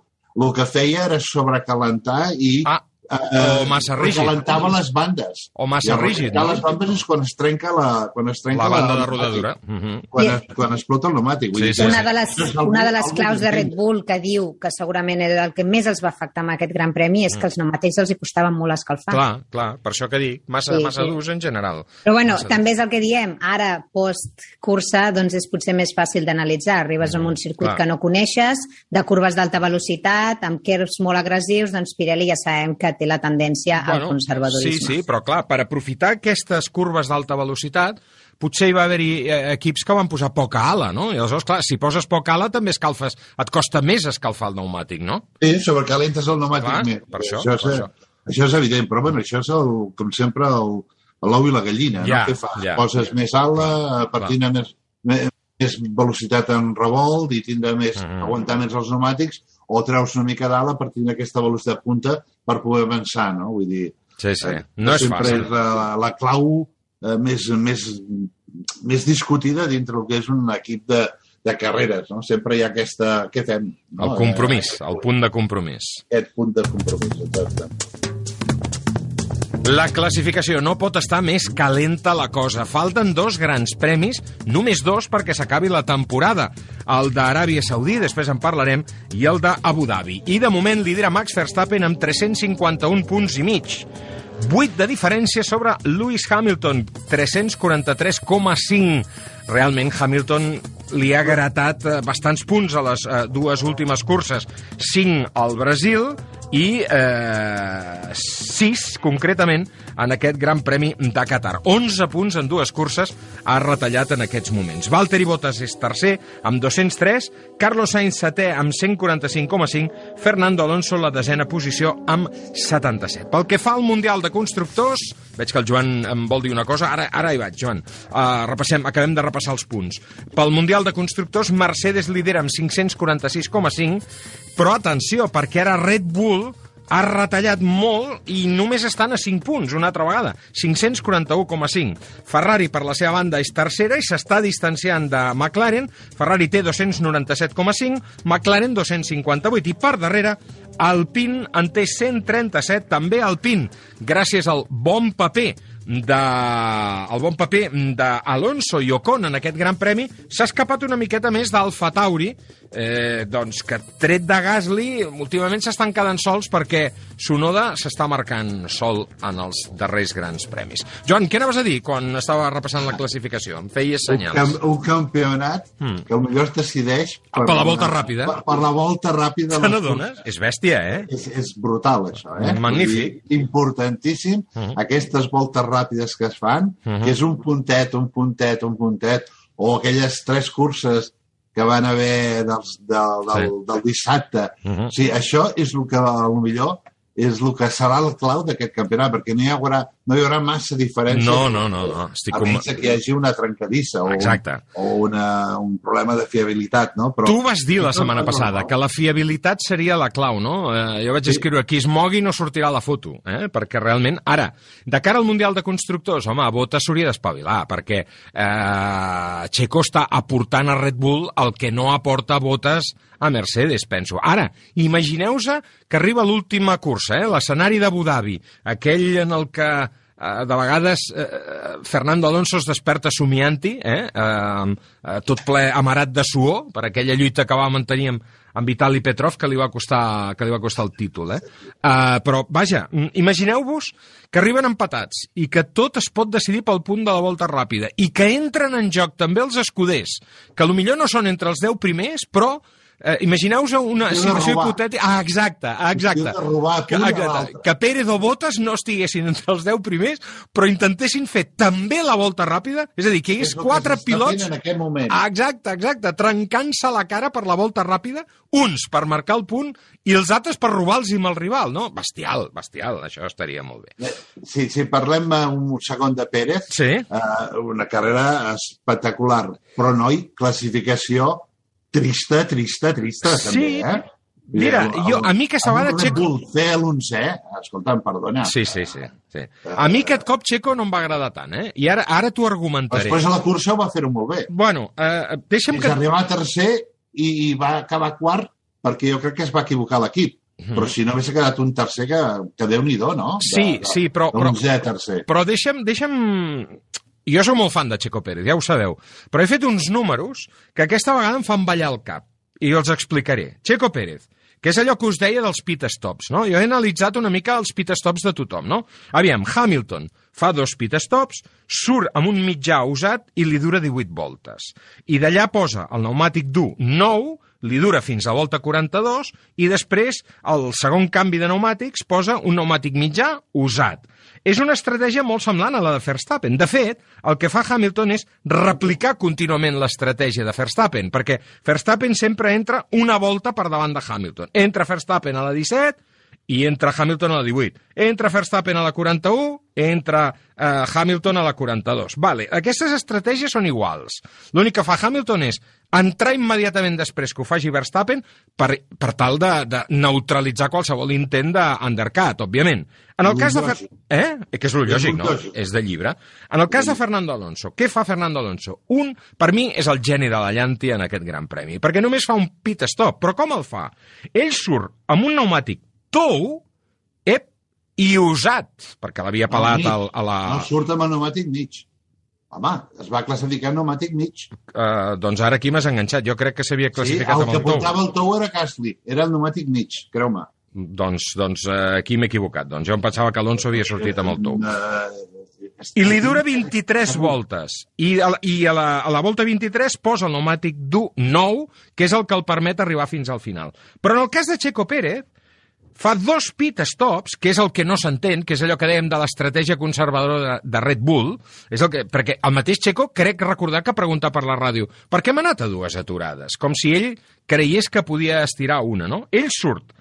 E: el que feia era sobrecalentar i
B: Ah, o massa rígid.
E: Recalentava les bandes.
B: O massa rígid, no?
E: les bandes és quan es trenca la, quan es trenca
B: la banda de
E: el
B: rodadura.
E: pneumàtic,
B: Mhm.
E: Quan,
D: I-
E: es, quan explota el pneumàtic. Vull
B: Sí,
E: dir
B: sí,
D: una de les, una de les claus de Red. Bull que diu que segurament era el que més els va afectar amb aquest Gran Premi és que els pneumàtics els hi costaven molt escalfar.
B: Clar, clar, per això que dic, massa,
D: Sí,
B: massa
D: sí.
B: durs en general.
D: Però bueno,
B: Massa
D: també és el que diem, ara, post-cursa, doncs és potser més fàcil d'analitzar. Arribes a un circuit
B: clar.
D: que no coneixes, de curves d'alta velocitat, amb curves molt agressius, doncs Pirelli ja sabem que té la tendència al
B: Sí,
D: conservadorisme.
B: sí, però clar, per aprofitar aquestes curves d'alta velocitat, potser hi va haver-hi eh, equips que van posar poca ala, no? I aleshores, clar, si poses poca ala també escalfes, et costa més escalfar el pneumàtic, no?
E: Sí, sobrecalentes el pneumàtic
B: Clar,
E: més.
B: per això,
E: això,
B: per
E: és,
B: això.
E: això és evident, però bueno, això és, el, com sempre, el, l'ou i la gallina.
B: Ja,
E: no? Què fas?
B: ja.
E: Poses més ala, tindre més, més, més velocitat en revolt i tindre més,
B: Mhm.
E: aguantar més els pneumàtics, o treus una mica d'ala per tindre aquesta velocitat punta per poder avançar, no? Vull dir,
B: Sí, sí,
E: eh,
B: no és
E: sempre
B: fàcil.
E: és la, la clau eh, més, més, més discutida dintre el que és un equip de, de carreres, no? Sempre hi ha aquesta... Què fem? No?
B: El compromís, el punt de compromís.
E: Eh, aquest punt de compromís, exacte.
B: La classificació no pot estar més calenta la cosa. Falten dos grans premis, només dos perquè s'acabi la temporada. El d'Aràbia Saudí, després en parlarem, i el d'Abu Dhabi. I de moment lidera Max Verstappen amb 351 punts i mig. 8 de diferència sobre Lewis Hamilton, 343,5. Realment Hamilton li ha gratat eh, bastants punts a les eh, dues últimes curses. 5 al Brasil i eh, 6, concretament, en aquest Gran Premi de Qatar. 11 punts en dues curses ha retallat en aquests moments. Valtteri Bottas és tercer amb 203, Carlos Sainz setè amb 145,5, Fernando Alonso la desena posició amb 77. Pel que fa al Mundial de Constructors, veig que el Joan em vol dir una cosa, ara, ara hi vaig, Joan. Uh, repassem, acabem de repassar els punts. Pel Mundial de Constructors, Mercedes lidera amb 546,5, però atenció, perquè ara Red Bull ha retallat molt i només estan a 5 punts, una altra vegada. 541,5. Ferrari, per la seva banda, és tercera i s'està distanciant de McLaren. Ferrari té 297,5, McLaren 258 i per darrere Alpine en té 137, també Alpine, gràcies al bon paper de el bon paper d'Alonso i Ocon en aquest gran premi, s'ha escapat una miqueta més d'Alfa Tauri, eh, doncs que tret de Gasly, últimament s'estan quedant sols perquè Sonoda s'està marcant sol en els darrers grans premis. Joan, què anaves a dir quan estava repassant la classificació? Em feies
E: Un,
B: senyals.
E: cam un campionat
B: Hmm.
E: que potser es decideix...
B: Per la volta ràpida.
E: Per, per la volta ràpida.
B: Te n'adones? És bèstia, eh?
E: És, és brutal, això, eh?
B: Magnífic.
E: Vull dir, importantíssim,
B: Mhm.
E: aquestes voltes ràpides que es fan,
B: Mhm.
E: que és un puntet, un puntet, un puntet, o aquelles tres curses que van haver dels, del, del,
B: Sí.
E: del dissabte.
B: Mhm.
E: O sigui, això és el que, millor, és el que serà el clau d'aquest campionat, perquè no hi haurà, no hi haurà massa diferència.
B: No, no, no, no. Estic
E: a
B: com...
E: menys que hi hagi una trencadissa o, un,
B: Exacte.
E: o una, un problema de fiabilitat, no? Però,
B: Tu vas dir la setmana passada que la fiabilitat seria la clau, no? Eh, jo vaig
E: Sí.
B: escriure qui es mogui no sortirà la foto, eh? perquè realment... Ara, de cara al Mundial de Constructors, home, Bota s'hauria d'espavilar, perquè eh, Checo està aportant a Red Bull el que no aporta Botes a Mercedes, penso. Ara, imagineu-vos que arriba l'última cursa, eh? l'escenari d'Abu Dhabi, aquell en el que de vegades eh, Fernando Alonso es desperta somianti, eh, eh, eh, tot ple amarat de suor, per aquella lluita que va mantenir amb, amb Vitali Petrov, que li va costar, que li va costar el títol. Eh? Uh, però, vaja, mm, imagineu-vos que arriben empatats i que tot es pot decidir pel punt de la volta ràpida i que entren en joc també els escuders, que millor no són entre els 10 primers, però Eh, Imagineu-vos una
E: de
B: situació hipotètica... Ah, exacte, exacte.
E: Robar
B: que, exacte, que Pérez o Botas no estiguessin entre els 10 primers, però intentessin fer també la volta ràpida, és a dir, que hi hagués quatre pilots...
E: en aquest moment.
B: Ah, Exacte, exacte, trencant-se la cara per la volta ràpida, uns per marcar el punt i els altres per robar-los amb el rival, no? Bestial, bestial, això estaria molt bé.
E: Si, si parlem eh, un segon de Pérez,
B: Sí?
E: eh, una carrera espectacular, però noi, classificació trista, trista, trista,
B: Sí.
E: també, eh?
B: Mira,
E: El-
B: jo- a mi aquesta vegada Checo-
E: Bull fer l'onzè, escolta'm, perdona.
B: Sí, sí, sí. sí. A mi aquest cop Checo no em va agradar tant, eh? I ara, ara t'ho argumentaré.
E: Després a la cursa ho va fer-ho molt bé.
B: Bueno, eh, deixa'm
E: Fins
B: que...
E: arribar a tercer i, i va acabar quart perquè jo crec que es va equivocar l'equip. Però si no hagués quedat un tercer, que, que déu-n'hi-do, no? De-
B: Sí,
E: de-
B: sí, però- però-
E: D'onzè a tercer.
B: Però deixa'm, deixa'm... Jo sóc molt fan de Checo Pérez, ja ho sabeu. Però he fet uns números que aquesta vegada em fan ballar el cap. I els explicaré. Checo Pérez, que és allò que us deia dels pit stops, no? Jo he analitzat una mica els pit stops de tothom, no? Aviam, Hamilton fa dos pit stops, surt amb un mitjà usat i li dura 18 voltes. I d'allà posa el pneumàtic dur nou, li dura fins a volta 42 i després el segon canvi de pneumàtics posa un pneumàtic mitjà usat. És una estratègia molt semblant a la de Verstappen. De fet, el que fa Hamilton és replicar contínuament l'estratègia de Verstappen, perquè Verstappen sempre entra una volta per davant de Hamilton. Entra Verstappen a la 17 i entra Hamilton a la 18. Entra Verstappen a la 41, entra eh, Hamilton a la 42. Vale, aquestes estratègies són iguals. L'únic que fa Hamilton és entrar immediatament després que ho faci Verstappen per, per tal de, de neutralitzar qualsevol intent d'undercut, òbviament. En el cas de... Fer... Eh? Que és lo lògic, no? És de llibre. En el cas de Fernando Alonso, què fa Fernando Alonso? Un, per mi, és el geni de la llanti en aquest gran premi, perquè només fa un pit stop. Però com el fa? Ell surt amb un pneumàtic tou, ep, i usat, perquè l'havia pelat al, a la...
E: No surt amb el pneumàtic mig. Home, es va classificar pneumàtic mig.
B: Uh, doncs ara aquí m'has enganxat. Jo crec que s'havia
E: Sí,
B: classificat
E: el
B: amb
E: que
B: el tou.
E: portava el tou era Gasly, era el pneumàtic mig, creu-me.
B: Doncs, doncs uh, aquí m'he equivocat. Doncs jo em pensava que Alonso havia sortit amb el tou.
E: Eh,
B: I li dura 23 voltes. I, a, la- i a, la, a la volta 23 posa el pneumàtic dur nou, que és el que el permet arribar fins al final. Però en el cas de Checo Pérez, fa dos pit stops, que és el que no s'entén, que és allò que dèiem de l'estratègia conservadora de, de Red Bull, és el que, perquè el mateix Checo crec recordar que pregunta per la ràdio per què m'ha anat a dues aturades? Com si ell creiés que podia estirar una, no? Ell surt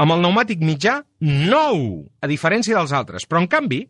B: amb el pneumàtic mitjà nou, a diferència dels altres. Però, en canvi,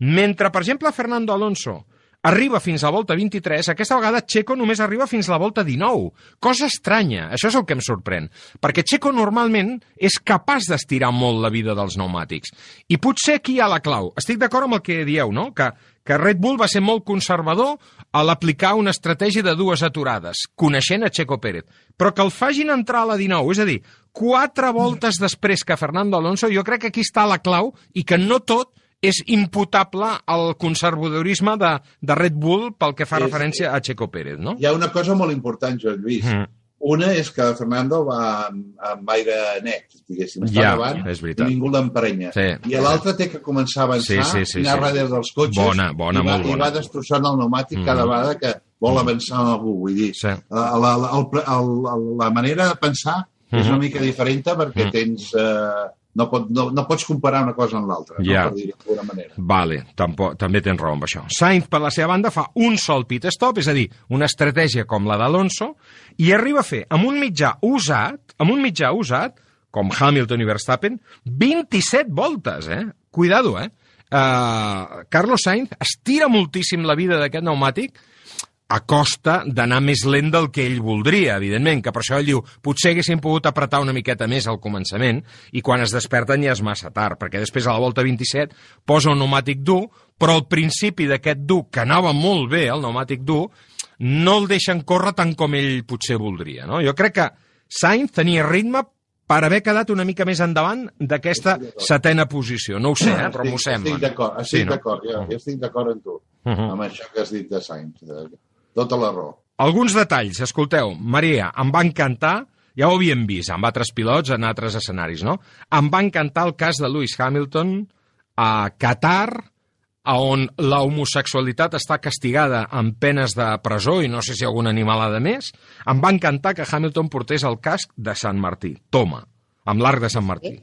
B: mentre, per exemple, Fernando Alonso arriba fins a la volta 23, aquesta vegada Checo només arriba fins a la volta 19. Cosa estranya, això és el que em sorprèn, perquè Checo normalment és capaç d'estirar molt la vida dels pneumàtics. I potser aquí hi ha la clau. Estic d'acord amb el que dieu, no?, que, que Red Bull va ser molt conservador a l'aplicar una estratègia de dues aturades, coneixent a Checo Pérez, però que el fagin entrar a la 19, és a dir, quatre voltes després que Fernando Alonso, jo crec que aquí està la clau i que no tot és imputable al conservadorisme de, de Red Bull pel que fa
E: És-
B: referència a Checo Pérez, no?
E: Hi ha una cosa molt important, Joan Lluís.
B: Mm.
E: Una és que Fernando va amb, amb aire net, diguéssim, està
B: Ja,
E: davant
B: és veritat.
E: i ningú l'emprenya.
B: Sí.
E: I l'altre té que començar a avançar,
B: Sí, sí, sí,
E: anar
B: sí.
E: darrere dels cotxes
B: Bona, bona,
E: i, va,
B: molt bona.
E: i va destrossant el pneumàtic
B: Mm.
E: cada vegada que vol avançar amb algú. Vull dir,
B: Sí.
E: la, la, la, el, el, el, la manera de pensar és
B: Mhm.
E: una mica diferent perquè
B: Mm.
E: tens... Eh, no, pot, no, no pots comparar una cosa amb l'altra,
B: Ja.
E: no, per dir-ho d'alguna manera.
B: Vale, tampoc, també tens raó amb això. Sainz, per la seva banda, fa un sol pit stop, és a dir, una estratègia com la d'Alonso, i arriba a fer, amb un mitjà usat, amb un mitjà usat, com Hamilton i Verstappen, 27 voltes, eh? Cuidado, eh? Uh, Carlos Sainz estira moltíssim la vida d'aquest pneumàtic a costa d'anar més lent del que ell voldria, evidentment, que per això ell diu potser haguessin pogut apretar una miqueta més al començament i quan es desperten ja és massa tard, perquè després a la volta 27 posa un pneumàtic dur, però al principi d'aquest dur, que anava molt bé, el pneumàtic dur, no el deixen córrer tant com ell potser voldria. No? Jo crec que Sainz tenia ritme per haver quedat una mica més endavant d'aquesta setena posició. No ho sé, eh, però m'ho sembla.
E: Estic d'acord, estic
B: Sí, no?
E: d'acord, jo, jo estic d'acord amb tu,
B: Mhm.
E: amb això que has dit de Sainz. Tota la raó.
B: Alguns detalls, escolteu, Maria, em va encantar, ja ho havíem vist amb altres pilots en altres escenaris, no? Em va encantar el cas de Lewis Hamilton a Qatar, a on la homosexualitat està castigada amb penes de presó i no sé si alguna animalada més. Em va encantar que Hamilton portés el casc de Sant Martí. Toma, amb l'arc de Sant Martí.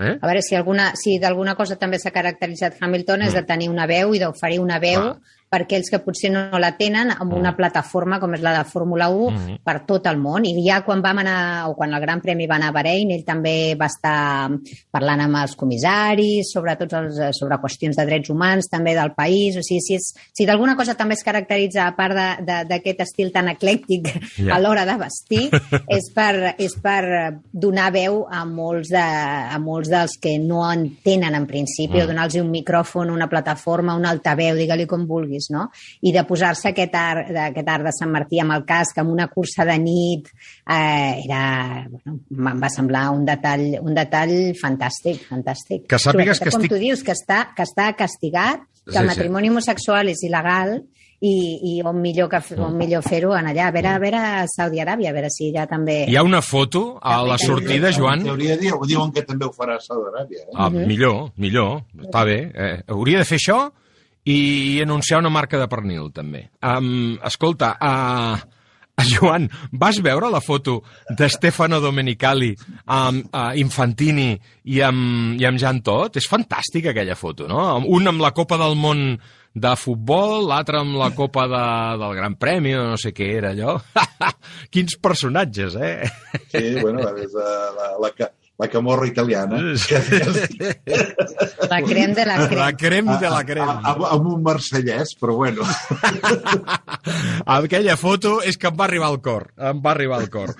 B: Eh?
D: A veure si alguna, si d'alguna cosa també s'ha caracteritzat Hamilton és de tenir una veu i d'oferir una veu
B: Clar.
D: Per aquells que potser no la tenen amb una plataforma com és la de Fórmula 1
B: Mhm.
D: per tot el món. I ja quan vam anar, o quan el Gran Premi va anar a Bahrein, ell també va estar parlant amb els comissaris sobre tots els, eh, sobre qüestions de drets humans també del país. O sigui, si, és, si d'alguna cosa també es caracteritza, a part d'aquest estil tan eclèctic
B: Ja.
D: a l'hora de vestir, és per, és per donar veu a molts, de, a molts dels que no en tenen en principi,
B: Mm.
D: o donar-los un micròfon, una plataforma, un altaveu, digue-li com vulguis, no? I de posar-se aquest art, aquest art de Sant Martí amb el casc, amb una cursa de nit, eh, era, bueno, em va semblar un detall, un detall fantàstic, fantàstic.
B: Que sàpigues
D: Sobretot,
B: que
D: com
B: estic-
D: tu dius, que està, que està castigat, que
B: Sí,
D: el
B: sí.
D: matrimoni homosexual és il·legal i, i on millor, que, on millor fer-ho en allà, a veure, a veure a Saudi Aràbia, a veure si ja també...
B: Hi ha una foto a la sortida, Joan,
E: En teoria diu, diuen que també ho farà a Saudi Aràbia. Eh?
B: Ah, millor, millor, està bé. Eh, hauria de fer això i anunciar una marca de pernil, també. Um, escolta, uh, Joan, vas veure la foto de Stefano Domenicali amb uh, Infantini i amb, i amb Jan Tot? És fantàstica aquella foto, no? Un amb la Copa del Món de futbol, l'altre amb la Copa de, del Gran Premi, no sé què era allò. Quins personatges, eh?
E: Sí, bueno, és la, la, la, ca- la camorra italiana.
D: La crem de la crem.
B: La crem de la crem.
E: A- a- Amb un marsellès, però bueno.
B: Aquella foto és que em va arribar al cor. Em va arribar al cor.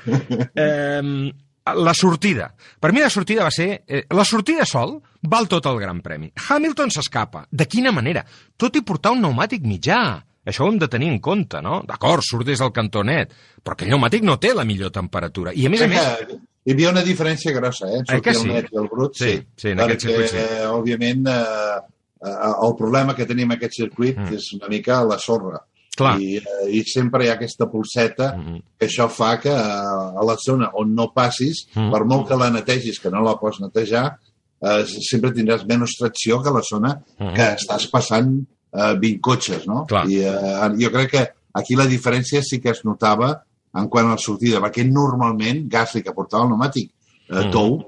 B: Eh, la sortida. Per mi la sortida va ser... Eh, la sortida sol val tot el Gran Premi. Hamilton s'escapa. De quina manera? Tot i portar un pneumàtic mitjà. Això ho hem de tenir en compte, no? D'acord, surt des del cantonet, però aquell pneumàtic no té la millor temperatura. I a més a més...
E: Hi havia una diferència grossa, eh?
B: Eh que
E: Sortia
B: sí?
E: el net i el brut,
B: Sí, sí, en aquest
E: perquè,
B: circuit sí.
E: òbviament, eh, eh, el problema que tenim en aquest circuit
B: Mm.
E: és una mica la sorra.
B: Clar.
E: I, eh, I sempre hi ha aquesta pulseta
B: Mhm.
E: que això fa que eh, a la zona on no passis,
B: Mm.
E: per molt que la netegis, que no la pots netejar, eh, sempre tindràs menys tracció que la zona
B: Mhm.
E: que estàs passant eh, 20 cotxes, no?
B: Clar.
E: I eh, jo crec que aquí la diferència sí que es notava en quant a la sortida, perquè normalment Gasly, que portava el pneumàtic eh, tou,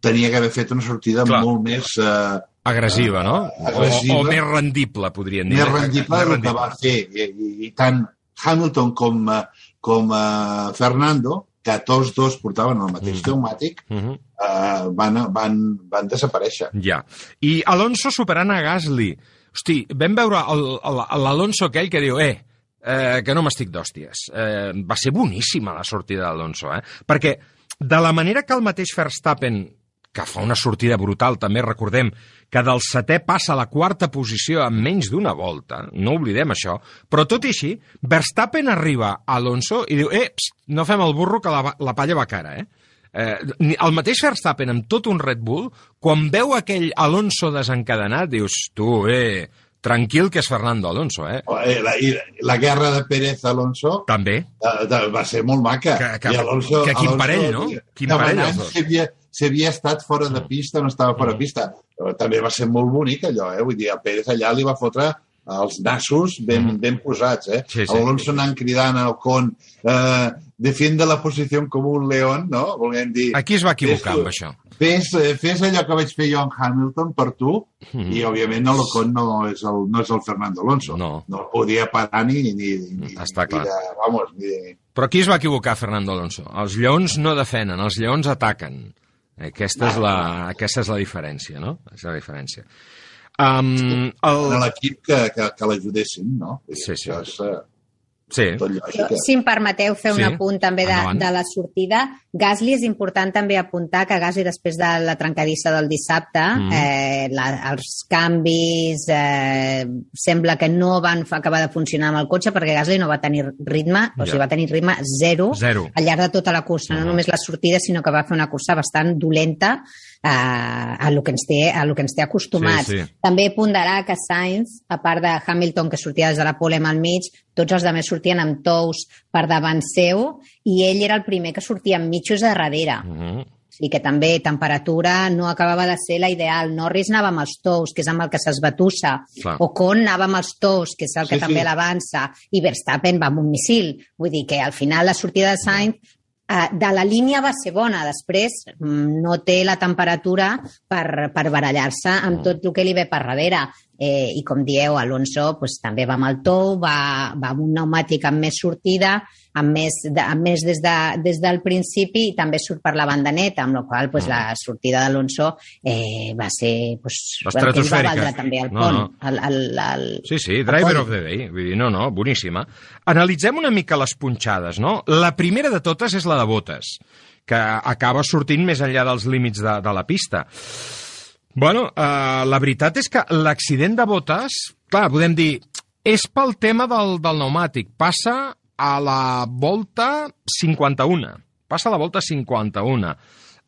E: tenia que haver fet una sortida
B: Clar.
E: molt més, eh,
B: Agressiva, no?
E: Agressiva.
B: O, o més rendible, podríem dir.
E: més rendible del que va fer. I, i, i tant Hamilton com, eh, com eh, Fernando, que tots dos portaven el mateix
B: Mhm.
E: pneumàtic,
B: Mhm.
E: eh, van, van, van desaparèixer.
B: Ja. I Alonso superant a Gasly. Hosti, vam veure l'Alonso aquell que diu, eh, eh, que no m'estic d'hòsties. Eh, va ser boníssima la sortida d'Alonso, eh? Perquè de la manera que el mateix Verstappen que fa una sortida brutal, també recordem que del setè passa a la quarta posició en menys d'una volta, no oblidem això, però tot i així, Verstappen arriba a Alonso i diu, eh, pst, no fem el burro que la, la palla va cara, eh? Eh, el mateix Verstappen amb tot un Red Bull, quan veu aquell Alonso desencadenat, dius, tu, eh, tranquil que és Fernando Alonso, eh?
E: Eh, La, la guerra de Pérez-Alonso
B: També.
E: eh, va ser molt maca.
B: Que- que-
E: I Alonso,
B: que quin
E: Alonso,
B: parell, no? Quin parell, els dos. Mm.
E: Si havia, si havia estat fora de pista no estava fora de pista. Però també va ser molt bonic allò, eh? Vull dir, el Pérez allà li va fotre els nassos ben, ben posats, eh?
B: Mm. Sí, sí.
E: Alonso anant cridant al con eh, defiende la posició com un león, no? Volguem dir...
B: Aquí es va equivocar amb això.
E: Fes, eh, fes allò que vaig fer jo amb Hamilton per tu
B: Mhm.
E: i, òbviament, el Ocon no és el, no és el Fernando Alonso.
B: No.
E: No podia parar ni, ni, ni,
B: Està
E: ni
B: clar.
E: de, vamos, ni
B: Però aquí es va equivocar Fernando Alonso. Els lleons no defenen, els lleons ataquen. Aquesta és la, aquesta és la diferència, no? És la diferència. Um,
E: en
B: el...
E: l'equip que, que, que l'ajudessin, no?
B: Sí, sí.
E: Això és eh,
B: Sí,
E: tot
D: Jo,
E: eh?
D: si em permeteu fer un
B: Sí,
D: apunt també de,
B: endavant.
D: de la sortida, Gasly és important també apuntar que Gasly després de la trencadissa del dissabte,
B: Mm.
D: eh, la, els canvis eh, sembla que no van fa- acabar de funcionar amb el cotxe perquè Gasly no va tenir ritme, o
B: Ja.
D: sigui, va tenir ritme zero,
B: Zero.
D: al llarg de tota la cursa, no
B: Mhm.
D: només la sortida, sinó que va fer una cursa bastant dolenta a, lo que ens té, a lo que ens té acostumats.
B: Sí, sí.
D: També ponderar que Sainz, a part de Hamilton, que sortia des de la pole al mig, tots els altres sortien amb tous per davant seu i ell era el primer que sortia amb mitjos a darrere.
B: Uh -huh.
D: I que també temperatura no acabava de ser la ideal. Norris anava amb els tous, que és amb el que s'esbatussa. Ocon anava amb els tous, que és el que
E: Sí,
D: també
E: sí.
D: l'avança. I Verstappen va amb un missil. Vull dir que al final la sortida de Sainz de la línia va ser bona, després mm, no té la temperatura per, per barallar-se amb tot el que li ve per darrere. Eh, I com dieu, Alonso pues, també va amb el tou, va, va amb un pneumàtic amb més sortida, amb més, de, amb més des, de, des del principi i també surt per la banda neta, amb la qual pues, la sortida d'Alonso eh, va ser... Pues, el que va valdre també el
B: No,
D: pont.
B: no.
D: El, el, el,
B: Sí, sí, Driver of the Day. Vull dir, no, no, boníssima. Analitzem una mica les punxades, no? La primera de totes és la de Botes, que acaba sortint més enllà dels límits de, de la pista. Bueno, eh, la veritat és que l'accident de Botes, clar, podem dir, és pel tema del, del pneumàtic. Passa a la volta 51. Passa a la volta 51.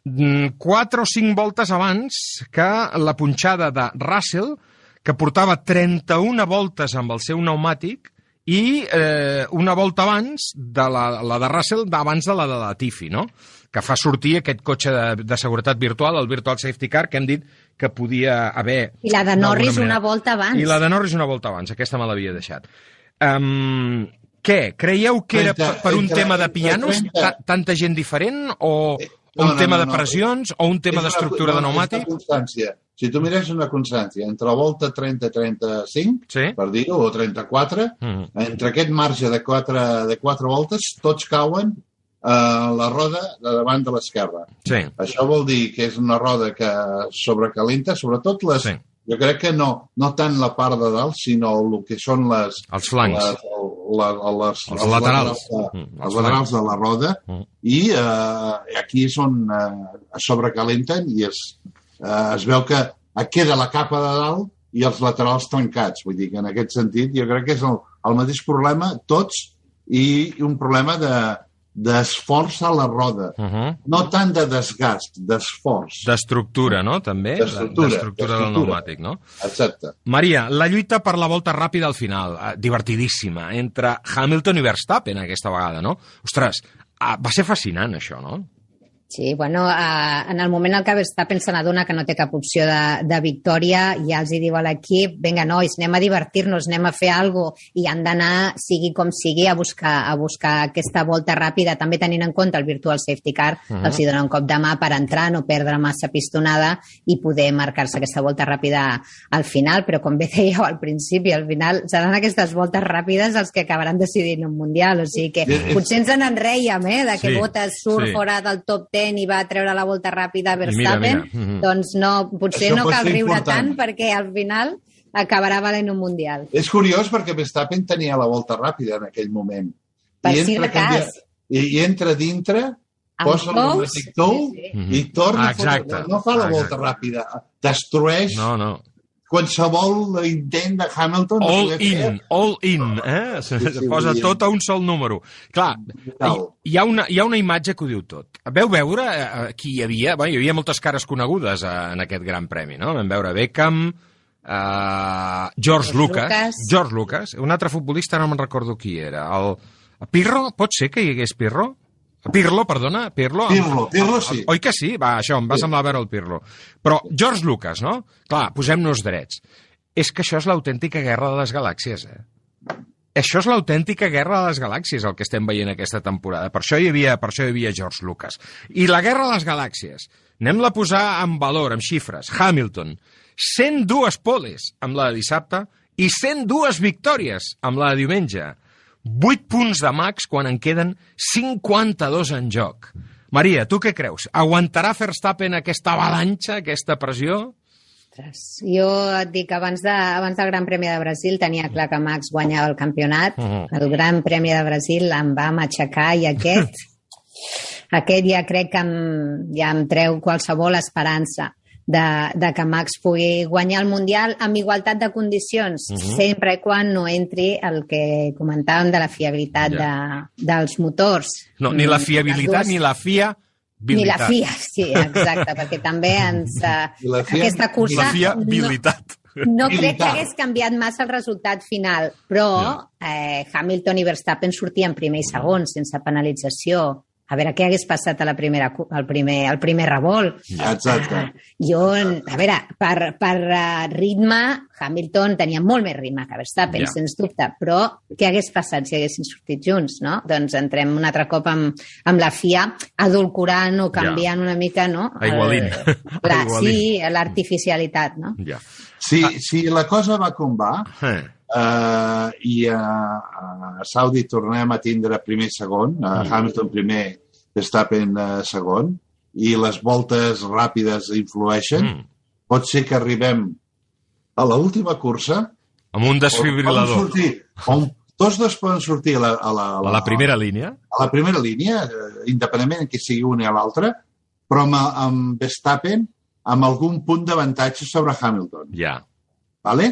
B: Mm, Quatre o cinc voltes abans que la punxada de Russell, que portava 31 voltes amb el seu pneumàtic, i eh, una volta abans de la, la de Russell d'abans de la de Latifi, no? que fa sortir aquest cotxe de, de seguretat virtual, el Virtual Safety Car, que hem dit que podia haver...
D: I la de Norris
B: manera.
D: una volta abans.
B: I la de Norris una volta abans, aquesta me l'havia deixat. Um, què? Creieu que era per, per un tema de pianos?
E: 30.
B: Ta tanta gent diferent? O,
E: Eh, no,
B: un
E: no,
B: tema
E: no,
B: de
E: no.
B: pressions? O un tema d'estructura de pneumàtic?
E: Constància. Si tu mires una constància entre la volta 30-35,
B: Sí.
E: per dir-ho, o 34,
B: Mm.
E: entre aquest marge de quatre, de quatre voltes, tots cauen a la roda de davant de l'esquerra.
B: Sí.
E: Això vol dir que és una roda que sobrecalenta, sobretot les...
B: Sí.
E: Jo crec que no, no tant la part de dalt, sinó el que són les...
B: Els flancs.
E: Les, la, les,
B: Els laterals.
E: de,
B: Mm, els
E: els laterals de la roda
B: Mm.
E: i eh, aquí és on eh, es sobrecalenten i es, eh, es veu que queda la capa de dalt i els laterals trencats. Vull dir que en aquest sentit jo crec que és el, el mateix problema, tots, i un problema de d'esforç a la roda.
B: Uh -huh.
E: No tant de desgast, d'esforç.
B: D'estructura, no? També?
E: D'estructura,
B: del pneumàtic, no?
E: Exacte.
B: Maria, la lluita per la volta ràpida al final, eh, divertidíssima, entre Hamilton i Verstappen aquesta vegada, no? Ostres, ah, va ser fascinant això, no?
D: Sí, bueno, eh, en el moment en què Verstappen se n'adona que no té cap opció de, de victòria, ja els hi diu a l'equip, vinga, nois, anem a divertir-nos, anem a fer alguna cosa, i han d'anar, sigui com sigui, a buscar, a buscar aquesta volta ràpida, també tenint en compte el Virtual Safety Car, uh
B: Mhm.
D: -huh. els hi dona un cop de mà per entrar, no perdre massa pistonada i poder marcar-se aquesta volta ràpida al final, però com bé dèieu al principi, al final seran aquestes voltes ràpides els que acabaran decidint un Mundial, o sigui que
E: Eh, eh,
D: potser ens en enreiem, eh, de que
B: Sí,
D: Bottas surt
B: sí.
D: fora del top 10 i va treure la volta ràpida a
B: mira,
D: Verstappen,
B: mira, mhm.
D: doncs no, potser
E: Això
D: no cal riure
E: important.
D: tant perquè al final acabarà valent un Mundial.
E: És curiós perquè Verstappen tenia la volta ràpida en aquell moment.
D: Per
E: I
D: si
E: entra
D: de cas.
E: I, I entra dintre, posa el
D: tous,
E: pneumàtic tou
D: sí, sí.
E: I torna
B: Ah,
E: a fotre-
B: exacte.
E: No fa la
B: Ah,
E: volta
B: exacte.
E: ràpida, destrueix
B: No, no.
E: Qualsevol intent de Hamilton... de
B: All
E: fer-
B: in, all in, eh? Se,
E: Sí, sí,
B: posa tot a un sol número. Clar, hi, hi, ha una, hi ha una imatge que ho diu tot. Veu veure eh, qui hi havia? Bé, hi havia moltes cares conegudes eh, en aquest gran premi, no? Vam veure Beckham, eh, George Lucas,
D: Lucas.
B: George Lucas, un altre futbolista, no me'n recordo qui era. El, Pirro? Pot ser que hi hagués Pirro? Pirlo, perdona, Pirlo.
E: Pirlo, Pirlo sí.
B: Oi que sí? Va, això, em va semblar veure el Pirlo. Però George Lucas, no? Clar, posem-nos drets. És que això és l'autèntica guerra de les galàxies, eh? Això és l'autèntica guerra de les galàxies, el que estem veient aquesta temporada. Per això hi havia, per això hi havia George Lucas. I la guerra de les galàxies, anem-la a posar en valor, amb xifres. Hamilton, 102 poles amb la de dissabte i 102 victòries amb la de diumenge. 8 punts de max quan en queden 52 en joc. Maria, tu què creus? Aguantarà Verstappen aquesta avalanxa, aquesta pressió?
D: Ostres, Jo et dic, abans, de, abans del Gran Premi de Brasil tenia clar que Max guanyava el campionat.
B: Mhm.
D: El Gran Premi de Brasil em va matxacar i aquest, aquest ja crec que em, ja em treu qualsevol esperança de, de que Max pugui guanyar el Mundial amb igualtat de condicions,
B: Mhm.
D: sempre i quan no entri el que comentàvem de la fiabilitat
B: Ja.
D: de, dels motors.
B: No, ni la fiabilitat
D: dues-
B: ni la fia
D: Ni la FIA, sí, exacte, perquè també ens... eh,
E: FIA-
D: aquesta cursa...
B: La fiabilitat.
D: No, no crec que hagués canviat massa el resultat final, però eh, Hamilton i Verstappen sortien primer i segon, sense penalització. A veure què hagués passat a la primera, al primer, al primer revolt.
E: Exacte.
D: Ah, jo, a veure, per, per uh, ritme, Hamilton tenia molt més ritme que Verstappen,
B: ja.
D: sens dubte, però què hagués passat si haguessin sortit junts, no? Doncs entrem un altre cop amb, amb la FIA, adulcorant o canviant una mica, no?
B: Aigualint.
D: La,
B: Aigualint.
D: sí, l'artificialitat, no?
B: Ja.
E: Si, si la cosa va com va,
B: Eh.
E: eh, i a, a Saudi tornem a tindre primer i segon, a
B: Mm.
E: Hamilton primer, Verstappen eh, segon, i les voltes ràpides influeixen,
B: Mm.
E: pot ser que arribem a l'última cursa
B: Amb un
E: on
B: desfibrilador.
E: sortir, on tots dos poden sortir a la, a la,
B: A la primera línia?
E: a la primera línia, eh, independentment que sigui una o l'altra, però amb, amb Verstappen amb algun punt d'avantatge sobre Hamilton.
B: Ja.
E: Vale?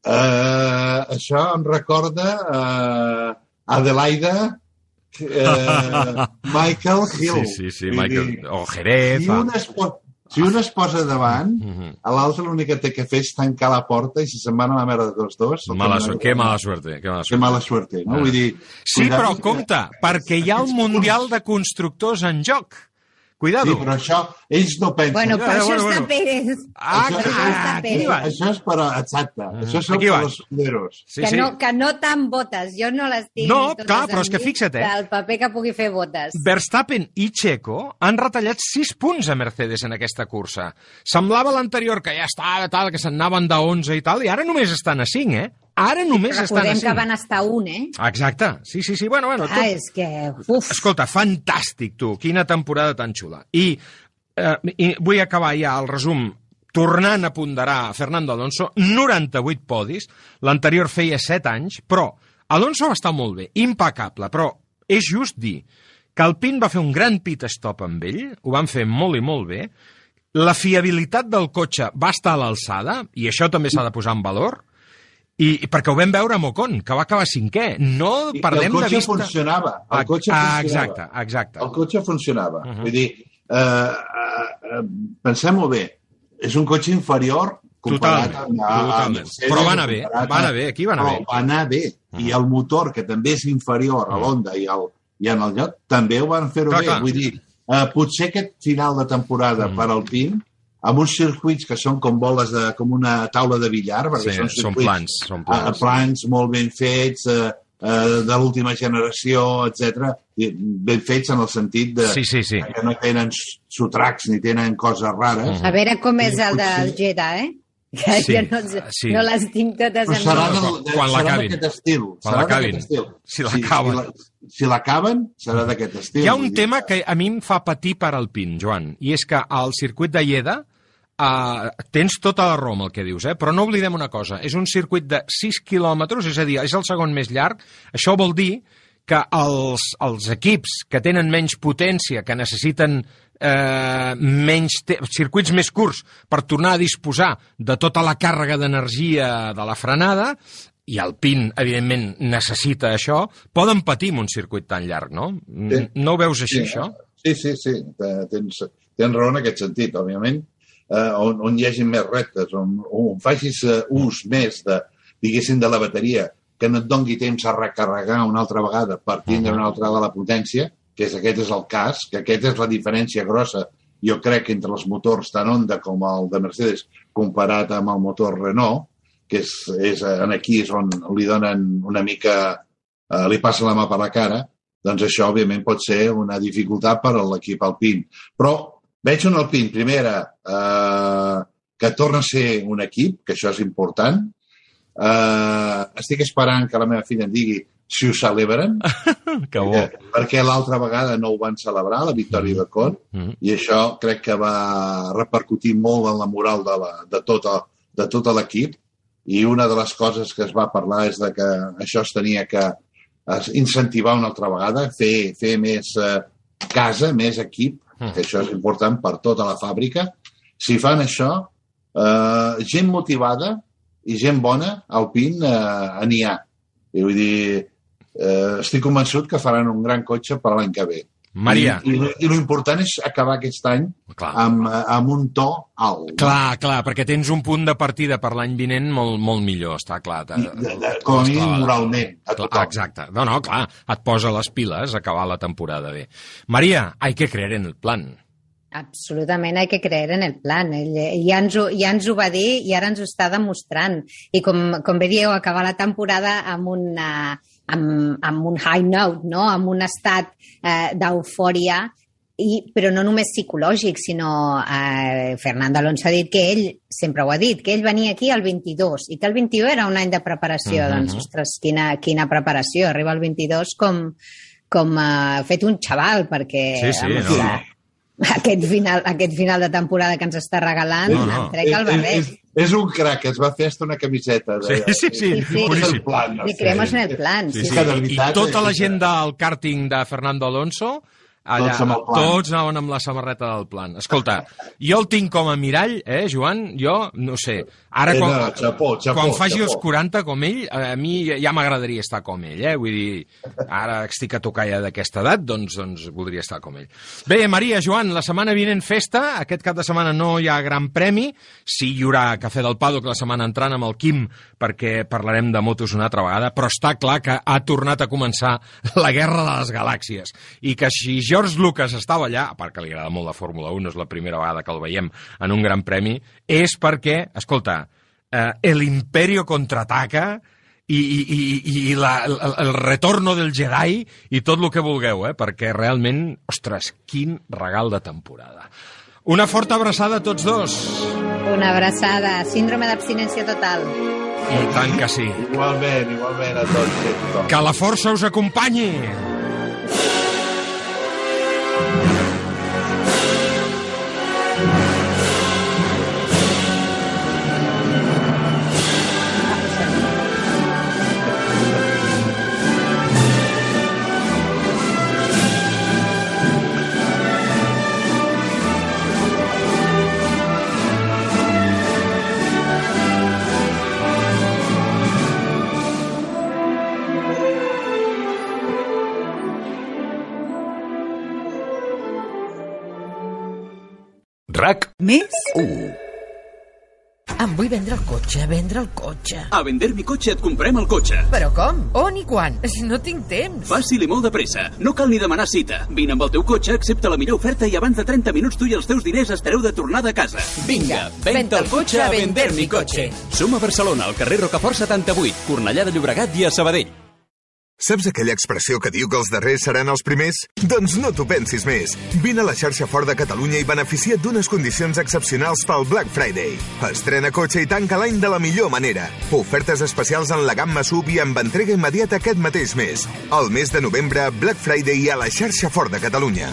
E: Uh, això em recorda uh, Adelaida uh, Michael Hill.
B: Sí, sí, sí, Michael.
E: dir,
B: O Jerez.
E: Si un, es po si un es posa davant,
B: Mhm.
E: a l'altre l'únic que té que fer és tancar la porta i si se'n van a la merda tots dos...
B: Mala suerte,
E: que-
B: que mala suerte. Que mala
E: Que
B: suerte.
E: mala suerte, no?
B: Ah.
E: Vull dir...
B: Sí, però
E: que-
B: compte, perquè hi ha el Mundial de Constructors en joc. Cuidado.
E: Sí, però això, ells no pensen.
D: Bueno,
B: Ja,
D: per això
B: bueno,
D: està
B: bueno.
D: Pérez.
B: Ah,
E: Això-
B: ah,
D: està Pérez.
E: Això és per... a- Exacte. Això són per los sonderos.
B: Sí,
D: que,
B: sí.
D: no, que no tant votes. Jo no les tinc
B: No,
D: totes
B: clar, però és que fixa't, eh.
D: Del paper que pugui fer votes.
B: Verstappen i Checo han retallat 6 punts a Mercedes en aquesta cursa. Semblava l'anterior que ja estava tal, que se'n anaven de 11 i tal, i ara només estan a 5, eh? Ara només estan a
D: Recordem
B: 5.
D: que van estar un, eh?
B: Exacte. Sí, sí, sí. Bueno, bueno,
D: Ah,
B: tot...
D: és que... Uf,
B: Escolta, fantàstic, tu. Quina temporada tan xula. I, eh, i vull acabar ja el resum tornant a ponderar Fernando Alonso, 98 podis, l'anterior feia 7 anys, però Alonso va estar molt bé, impecable, però és just dir que el Pin va fer un gran pit stop amb ell, ho van fer molt i molt bé, la fiabilitat del cotxe va estar a l'alçada, i això també s'ha de posar en valor, i, i perquè ho vam veure a Mocon, que va acabar cinquè. No
E: I
B: perdem
E: el cotxe
B: de vista...
E: funcionava. El cotxe
B: ah,
E: funcionava.
B: exacte, exacte.
E: El cotxe funcionava. Uh
B: Mhm.
E: -huh. Vull dir, eh, eh, eh, pensem-ho bé, és un cotxe inferior comparat
B: Totalment,
E: amb, a, a
B: totalment.
E: Mercedes,
B: Però va anar bé,
E: comparat
B: va anar bé, aquí va anar bé.
E: va anar bé. I el motor, que també és inferior a
B: Mhm.
E: l'Honda i, al, i en el lloc, també ho van fer-ho bé.
B: clar.
E: Vull dir, eh, potser aquest final de temporada
B: Mhm.
E: per al PIN, amb uns circuits que són com boles de, com una taula de billar, perquè
B: Sí,
E: són
B: són
E: circuits
B: plans, són
E: a-
B: plans.
E: plans molt ben fets, eh, eh, de l'última generació, etc. Ben fets en el sentit de
B: Sí, sí, sí.
E: que no tenen sotracs ni tenen coses rares.
B: Mhm.
D: a veure com és el del
E: potser.
D: Jeddah, eh? Que
B: Sí,
D: jo no,
B: sí.
D: no les tinc totes
E: Però
D: en
E: serà del- de-
B: Quan
E: serà
B: l'acabin.
E: d'aquest estil.
B: Quan l'acabin. Si l'acaben.
E: Si, la- si l'acaben, serà d'aquest estil.
B: Hi ha un tema que a mi em fa patir per al PIN, Joan, i és que al circuit de Lleida uh, tens tota la raó amb el que dius, eh? però no oblidem una cosa, és un circuit de 6 quilòmetres, és a dir, és el segon més llarg, això vol dir que els, els equips que tenen menys potència, que necessiten eh, menys circuits més curts per tornar a disposar de tota la càrrega d'energia de la frenada, i el PIN, evidentment, necessita això, poden patir en un circuit tan llarg, no?
E: Sí.
B: No ho veus així,
E: Sí,
B: això?
E: Sí, sí, sí. Te- Tens, tens raó en aquest sentit, òbviament. Eh, on, on hi hagi més reptes, on, on facis eh, ús més de, diguéssim, de la bateria, que no et dongui temps a recarregar una altra vegada per tindre una altra de la potència, que és, aquest és el cas, que aquesta és la diferència grossa, jo crec, entre els motors tant Honda com el de Mercedes comparat amb el motor Renault, que és, és en aquí és on li donen una mica, eh, li passa la mà per la cara, doncs això, òbviament, pot ser una dificultat per a l'equip Alpine. Però veig un Alpine, primera, eh, que torna a ser un equip, que això és important. Eh, estic esperant que la meva filla em digui si ho celebren,
B: Que bo.
E: perquè, perquè l'altra vegada no ho van celebrar, la victòria de Con,
B: Mm.
E: i això crec que va repercutir molt en la moral de, la, de, tota, de tot l'equip i una de les coses que es va parlar és de que això es tenia que incentivar una altra vegada, fer, fer més eh, casa, més equip,
B: Mm.
E: que això és important per tota la fàbrica. Si fan això, eh, gent motivada i gent bona, al PIN eh, n'hi ha. I vull dir, eh, estic convençut que faran un gran cotxe per l'any que ve.
B: Maria.
E: I, i, I l'important és acabar aquest any
B: Clar.
E: amb, amb un to alt.
B: Clar, clar, perquè tens un punt de partida per l'any vinent molt, molt millor, està clar.
E: I, de, de, com a mínim moralment, a
B: Clar,
E: tothom.
B: exacte. No, no, clar, et posa les piles a acabar la temporada bé. Maria, hay que creer en el plan.
D: Absolutament, hay que creer en el plan. Ell, ja, ens ho, ja ens ho va dir i ara ens ho està demostrant. I com, com bé dieu, acabar la temporada amb, una, amb, amb un high note, no? amb un estat eh, d'eufòria, i, però no només psicològic, sinó eh, Fernando Alonso ha dit que ell, sempre ho ha dit, que ell venia aquí el 22 i que el 21 era un any de preparació.
B: Mhm.
D: Doncs, ostres, quina, quina preparació. Arriba el 22 com, com uh, fet un xaval, perquè
B: Sí, sí,
D: amb
B: no,
D: la- aquest, final, aquest final de temporada que ens està regalant,
B: No,
D: no,
B: no.
D: no. em trec el barret.
E: és, és un crac, es va fer hasta una camiseta. De,
B: Sí, sí, sí,
D: Sí, sí.
B: boníssim.
E: plan, no
D: creemos en el plan.
B: Sí,
D: Sí,
B: sí.
E: de
B: I, tota la gent del càrting de Fernando Alonso allà,
E: Tots amb el plan.
B: tots anaven amb la samarreta del plan. Escolta, jo el tinc com a mirall, eh, Joan? Jo, no sé, ara
E: Eh,
B: quan,
E: no, xapó, xapó,
B: quan faci
E: xapó.
B: els 40 com ell, a mi ja m'agradaria estar com ell, eh? Vull dir, ara estic a tocar ja d'aquesta edat, doncs, doncs voldria estar com ell. Bé, Maria, Joan, la setmana vinent festa, aquest cap de setmana no hi ha gran premi, sí hi haurà Cafè del Paddock la setmana entrant amb el Quim, perquè parlarem de motos una altra vegada, però està clar que ha tornat a començar la guerra de les galàxies, i que si George Lucas estava allà, a part que li agrada molt la Fórmula 1, no és la primera vegada que el veiem en un gran premi, és perquè, escolta, eh, el imperio contraataca i, i, i, i la, el, el retorno del Jedi i tot el que vulgueu, eh? perquè realment, ostres, quin regal de temporada. Una forta abraçada a tots dos.
D: Una abraçada. Síndrome d'abstinència total.
B: I tant que sí.
E: Igualment, igualment a tots.
B: Que la força us acompanyi.
F: RAC
H: Més?
F: 1.
H: Em vull vendre el cotxe, vendre el cotxe.
F: A vender mi cotxe et comprem el cotxe.
H: Però com? On i quan? Si no tinc temps.
F: Fàcil i molt de pressa. No cal ni demanar cita. Vine amb el teu cotxe, accepta la millor oferta i abans de 30 minuts tu i els teus diners estareu de tornada a casa. Vinga, venta el cotxe a vender mi cotxe. Som a Barcelona, al carrer Rocafort 78, Cornellà de Llobregat i a Sabadell.
G: Saps aquella expressió que diu que els darrers seran els primers? Doncs no t'ho pensis més. Vine a la xarxa Ford de Catalunya i beneficia't d'unes condicions excepcionals pel Black Friday. Estrena cotxe i tanca l'any de la millor manera. Ofertes especials en la gamma sub i amb entrega immediata aquest mateix mes. El mes de novembre, Black Friday a la xarxa Ford de Catalunya.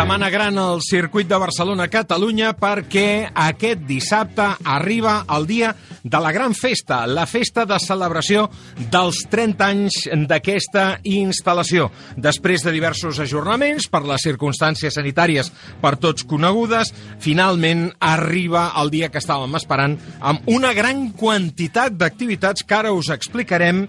B: Setmana gran al circuit de Barcelona-Catalunya perquè aquest dissabte arriba el dia de la gran festa, la festa de celebració dels 30 anys d'aquesta instal·lació. Després de diversos ajornaments per les circumstàncies sanitàries per tots conegudes, finalment arriba el dia que estàvem esperant amb una gran quantitat d'activitats que ara us explicarem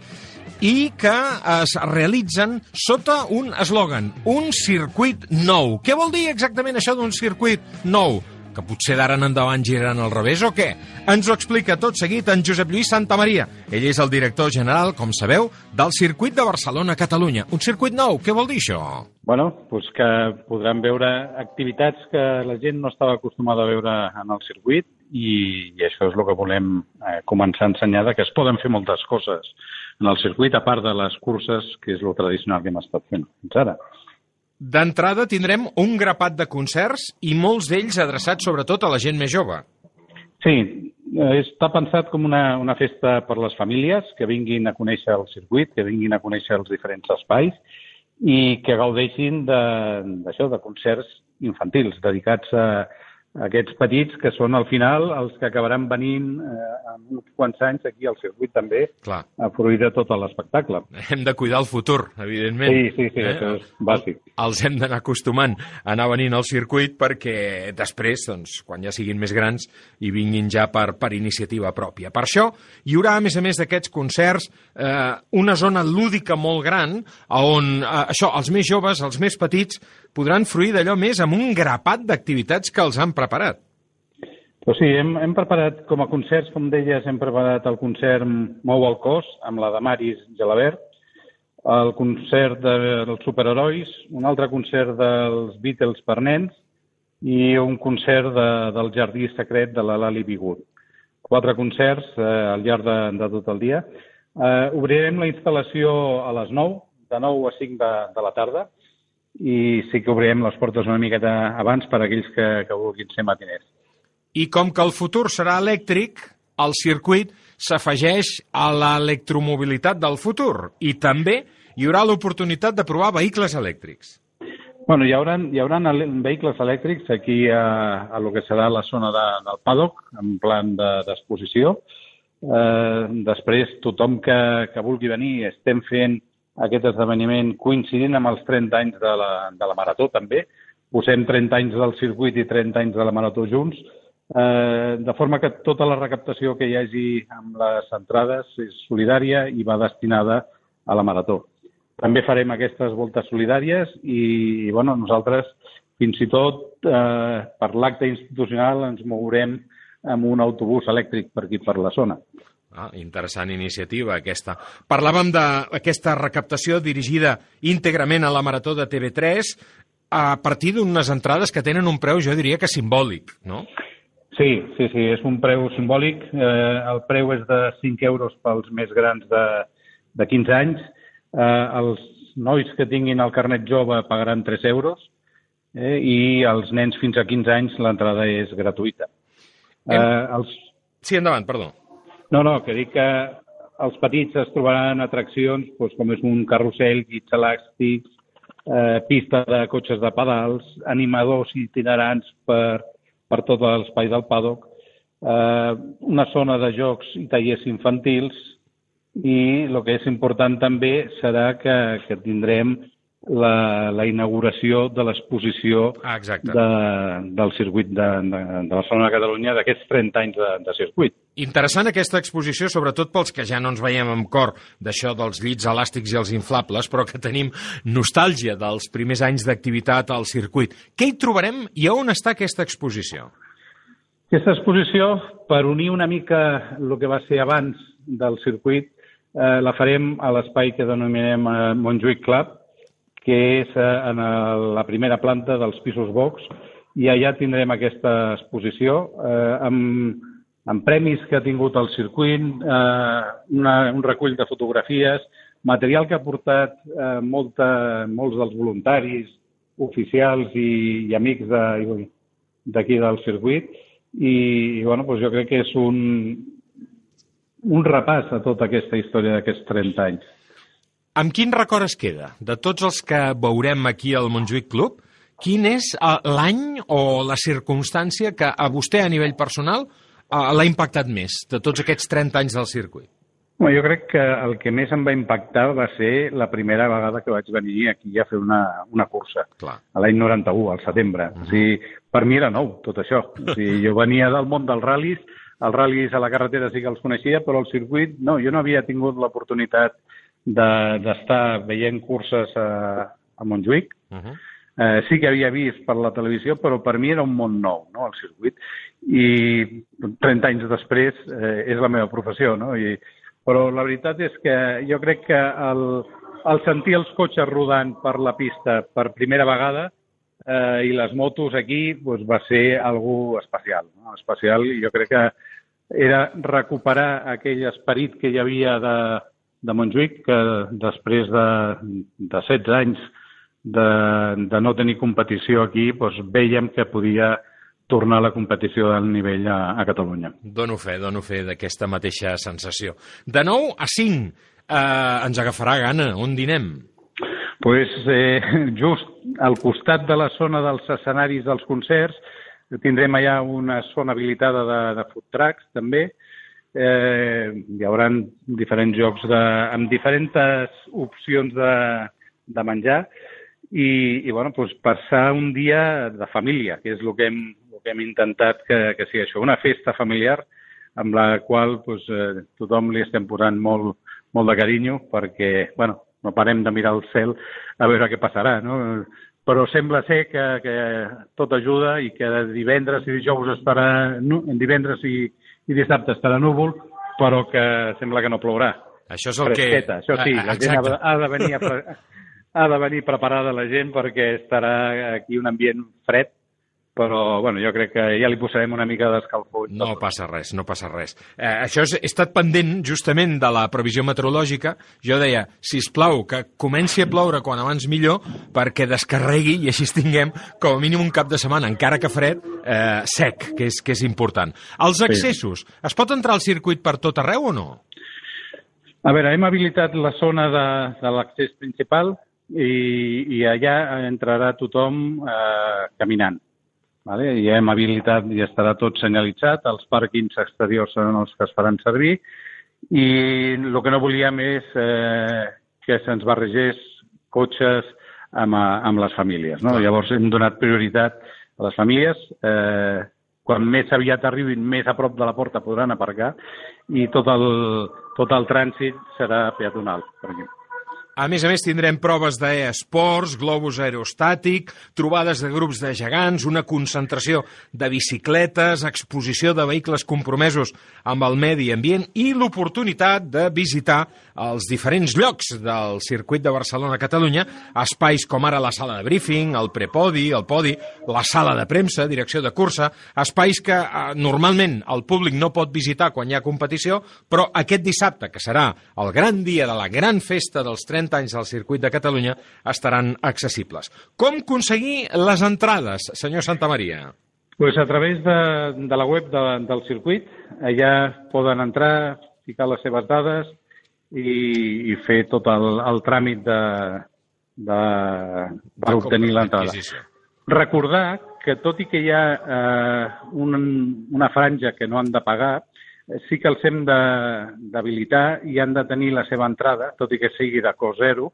B: i que es realitzen sota un eslògan, un circuit nou. Què vol dir exactament això d'un circuit nou? Que potser d'ara en endavant giraran al revés o què? Ens ho explica tot seguit en Josep Lluís Santamaria. Ell és el director general, com sabeu, del circuit de Barcelona-Catalunya. Un circuit nou, què vol dir això?
I: Bueno, doncs que podran veure activitats que la gent no estava acostumada a veure en el circuit i, i això és el que volem eh, començar a ensenyar, que es poden fer moltes coses en el circuit, a part de les curses, que és el tradicional que hem estat fent fins ara.
B: D'entrada tindrem un grapat de concerts i molts d'ells adreçats sobretot a la gent més jove.
I: Sí, està pensat com una, una festa per les famílies que vinguin a conèixer el circuit, que vinguin a conèixer els diferents espais i que gaudeixin d'això, de, de concerts infantils dedicats a, aquests petits que són al final els que acabaran venint eh, en uns quants anys aquí al circuit també
B: Clar.
I: a fruir de tot l'espectacle.
B: Hem de cuidar el futur, evidentment.
I: Sí, sí, sí, eh? això és bàsic.
B: Els hem d'anar acostumant a anar venint al circuit perquè després, doncs, quan ja siguin més grans, hi vinguin ja per, per iniciativa pròpia. Per això hi haurà, a més a més d'aquests concerts, eh, una zona lúdica molt gran on eh, això, els més joves, els més petits, podran fruir d'allò més amb un grapat d'activitats que els han preparat.
I: Pues sí, hem, hem preparat com a concerts, com deies, hem preparat el concert Mou el cos, amb la de Maris Gelabert, el concert de, dels superherois, un altre concert dels Beatles per nens i un concert de, del Jardí Secret de la Lali Bigut. Quatre concerts eh, al llarg de, de tot el dia. Eh, obrirem la instal·lació a les 9, de 9 a 5 de, de la tarda, i sí que obrirem les portes una miqueta abans per a aquells que, que vulguin ser matiners.
B: I com que el futur serà elèctric, el circuit s'afegeix a l'electromobilitat del futur i també hi haurà l'oportunitat de provar vehicles elèctrics.
I: Bueno, hi haurà, hi haurà vehicles elèctrics aquí a, a lo que serà la zona de, del paddock, en plan d'exposició. De, eh, després, tothom que, que vulgui venir, estem fent aquest esdeveniment coincidint amb els 30 anys de la, de la Marató també. Posem 30 anys del circuit i 30 anys de la Marató junts, eh, de forma que tota la recaptació que hi hagi amb les entrades és solidària i va destinada a la Marató. També farem aquestes voltes solidàries i, bueno, nosaltres fins i tot eh, per l'acte institucional ens mourem amb un autobús elèctric per aquí, per la zona.
B: Ah, interessant iniciativa aquesta. Parlàvem d'aquesta recaptació dirigida íntegrament a la Marató de TV3 a partir d'unes entrades que tenen un preu, jo diria que simbòlic, no?
I: Sí, sí, sí, és un preu simbòlic. Eh, el preu és de 5 euros pels més grans de, de 15 anys. Eh, els nois que tinguin el carnet jove pagaran 3 euros eh, i els nens fins a 15 anys l'entrada és gratuïta.
B: Eh, els... Sí, endavant, perdó.
I: No, no, que dic que els petits es trobaran atraccions doncs, com és un carrusel, guits elàstics, eh, pista de cotxes de pedals, animadors itinerants per, per tot l'espai del paddock, eh, una zona de jocs i tallers infantils i el que és important també serà que, que tindrem la, la inauguració de l'exposició
B: ah,
I: de, del circuit de, de, de Barcelona Catalunya d'aquests 30 anys de, de circuit.
B: Interessant aquesta exposició, sobretot pels que ja no ens veiem amb cor d'això dels llits elàstics i els inflables, però que tenim nostàlgia dels primers anys d'activitat al circuit. Què hi trobarem i on està aquesta exposició?
I: Aquesta exposició, per unir una mica el que va ser abans del circuit, eh, la farem a l'espai que denominem eh, Montjuïc Club, que és eh, en la primera planta dels pisos Vox, i allà tindrem aquesta exposició eh, amb, amb premis que ha tingut el circuit, eh, una, un recull de fotografies, material que ha portat eh, molta, molts dels voluntaris, oficials i, i amics d'aquí de, del circuit i, i bueno, doncs jo crec que és un, un repàs a tota aquesta història d'aquests 30 anys.
B: Amb quin record es queda? De tots els que veurem aquí al Montjuïc Club, quin és eh, l'any o la circumstància que a vostè a nivell personal eh, l'ha impactat més de tots aquests 30 anys del circuit?
I: Bueno, jo crec que el que més em va impactar va ser la primera vegada que vaig venir aquí a fer una, una cursa, l'any 91, al setembre. Uh -huh. o sigui, per mi era nou, tot això. O sigui, jo venia del món dels ral·lis, els ral·lis a la carretera sí que els coneixia, però el circuit, no, jo no havia tingut l'oportunitat d'estar de, veient curses a, a Montjuïc. Uh -huh. eh, sí que havia vist per la televisió, però per mi era un món nou, no?, el circuit. I 30 anys després eh, és la meva professió, no?, i però la veritat és que jo crec que el, el sentir els cotxes rodant per la pista per primera vegada eh, i les motos aquí doncs, va ser algo especial. No? Especial jo crec que era recuperar aquell esperit que hi havia de, de Montjuïc, que després de, de 16 anys de, de no tenir competició aquí, doncs, veiem que podia tornar a la competició del nivell a, a Catalunya.
B: Dono fe, dono fe d'aquesta mateixa sensació. De 9 a 5, eh, ens agafarà gana. On dinem?
I: pues, eh, just al costat de la zona dels escenaris dels concerts tindrem allà una zona habilitada de, de food trucks, també. Eh, hi haurà diferents jocs de, amb diferents opcions de, de menjar i, i bueno, pues, passar un dia de família, que és el que hem, que hem intentat que, que sigui això, una festa familiar amb la qual pues, eh, tothom li estem posant molt, molt de carinyo perquè, bueno, no parem de mirar el cel a veure què passarà, no? Però sembla ser que, que tot ajuda i que divendres i dijous estarà, divendres i, i dissabte estarà núvol, però que sembla que no plourà.
B: Això és el
I: Fresqueta,
B: que...
I: Això sí, la gent ha, ha de venir a, ha de venir preparada la gent perquè estarà aquí un ambient fred però bueno, jo crec que ja li posarem una mica d'escalfor.
B: No passa res, no passa res. Eh, això és, he estat pendent justament de la previsió meteorològica. Jo deia, si us plau, que comenci a ploure quan abans millor perquè descarregui i així tinguem com a mínim un cap de setmana, encara que fred, eh, sec, que és, que és important. Els accessos, sí. es pot entrar al circuit per tot arreu o no?
I: A veure, hem habilitat la zona de, de l'accés principal i, i allà entrarà tothom eh, caminant Vale? Ja hem habilitat i estarà tot senyalitzat, els pàrquings exteriors seran els que es faran servir i el que no volíem és eh, que se'ns barregés cotxes amb, amb les famílies. No? Llavors hem donat prioritat a les famílies. Eh, quan més aviat arribin, més a prop de la porta podran aparcar i tot el, tot el trànsit serà peatonal per aquí.
B: A més a més, tindrem proves d'e-esports, globus aerostàtic, trobades de grups de gegants, una concentració de bicicletes, exposició de vehicles compromesos amb el medi ambient i l'oportunitat de visitar els diferents llocs del circuit de Barcelona-Catalunya, espais com ara la sala de briefing, el prepodi, el podi, la sala de premsa, direcció de cursa, espais que eh, normalment el públic no pot visitar quan hi ha competició, però aquest dissabte, que serà el gran dia de la gran festa dels 30 anys del circuit de Catalunya, estaran accessibles. Com aconseguir les entrades, senyor Santa Maria?
I: Pues a través de, de la web de, del circuit, allà poden entrar, ficar les seves dades, i, i fer tot el, el tràmit de, de, per obtenir l'entrada. Recordar que tot i que hi ha eh, un, una franja que no han de pagar, sí que els hem d'habilitar i han de tenir la seva entrada, tot i que sigui de cost zero,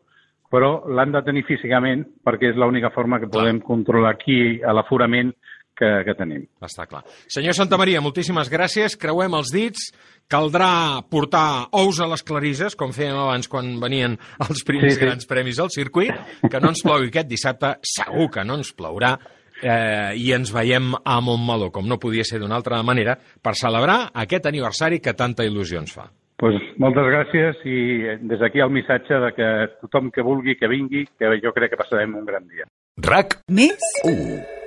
I: però l'han de tenir físicament perquè és l'única forma que podem controlar aquí a l'aforament que, que tenim.
B: Està clar. Senyor Santa Maria, moltíssimes gràcies. Creuem els dits. Caldrà portar ous a les clarisses, com fèiem abans quan venien els primers sí, sí. grans premis al circuit, que no ens plogui aquest dissabte, segur que no ens plourà, eh, i ens veiem a Montmeló, com no podia ser d'una altra manera, per celebrar aquest aniversari que tanta il·lusió ens fa.
I: Pues moltes gràcies i des d'aquí el missatge de que tothom que vulgui que vingui, que jo crec que passarem un gran dia.
A: RAC més 1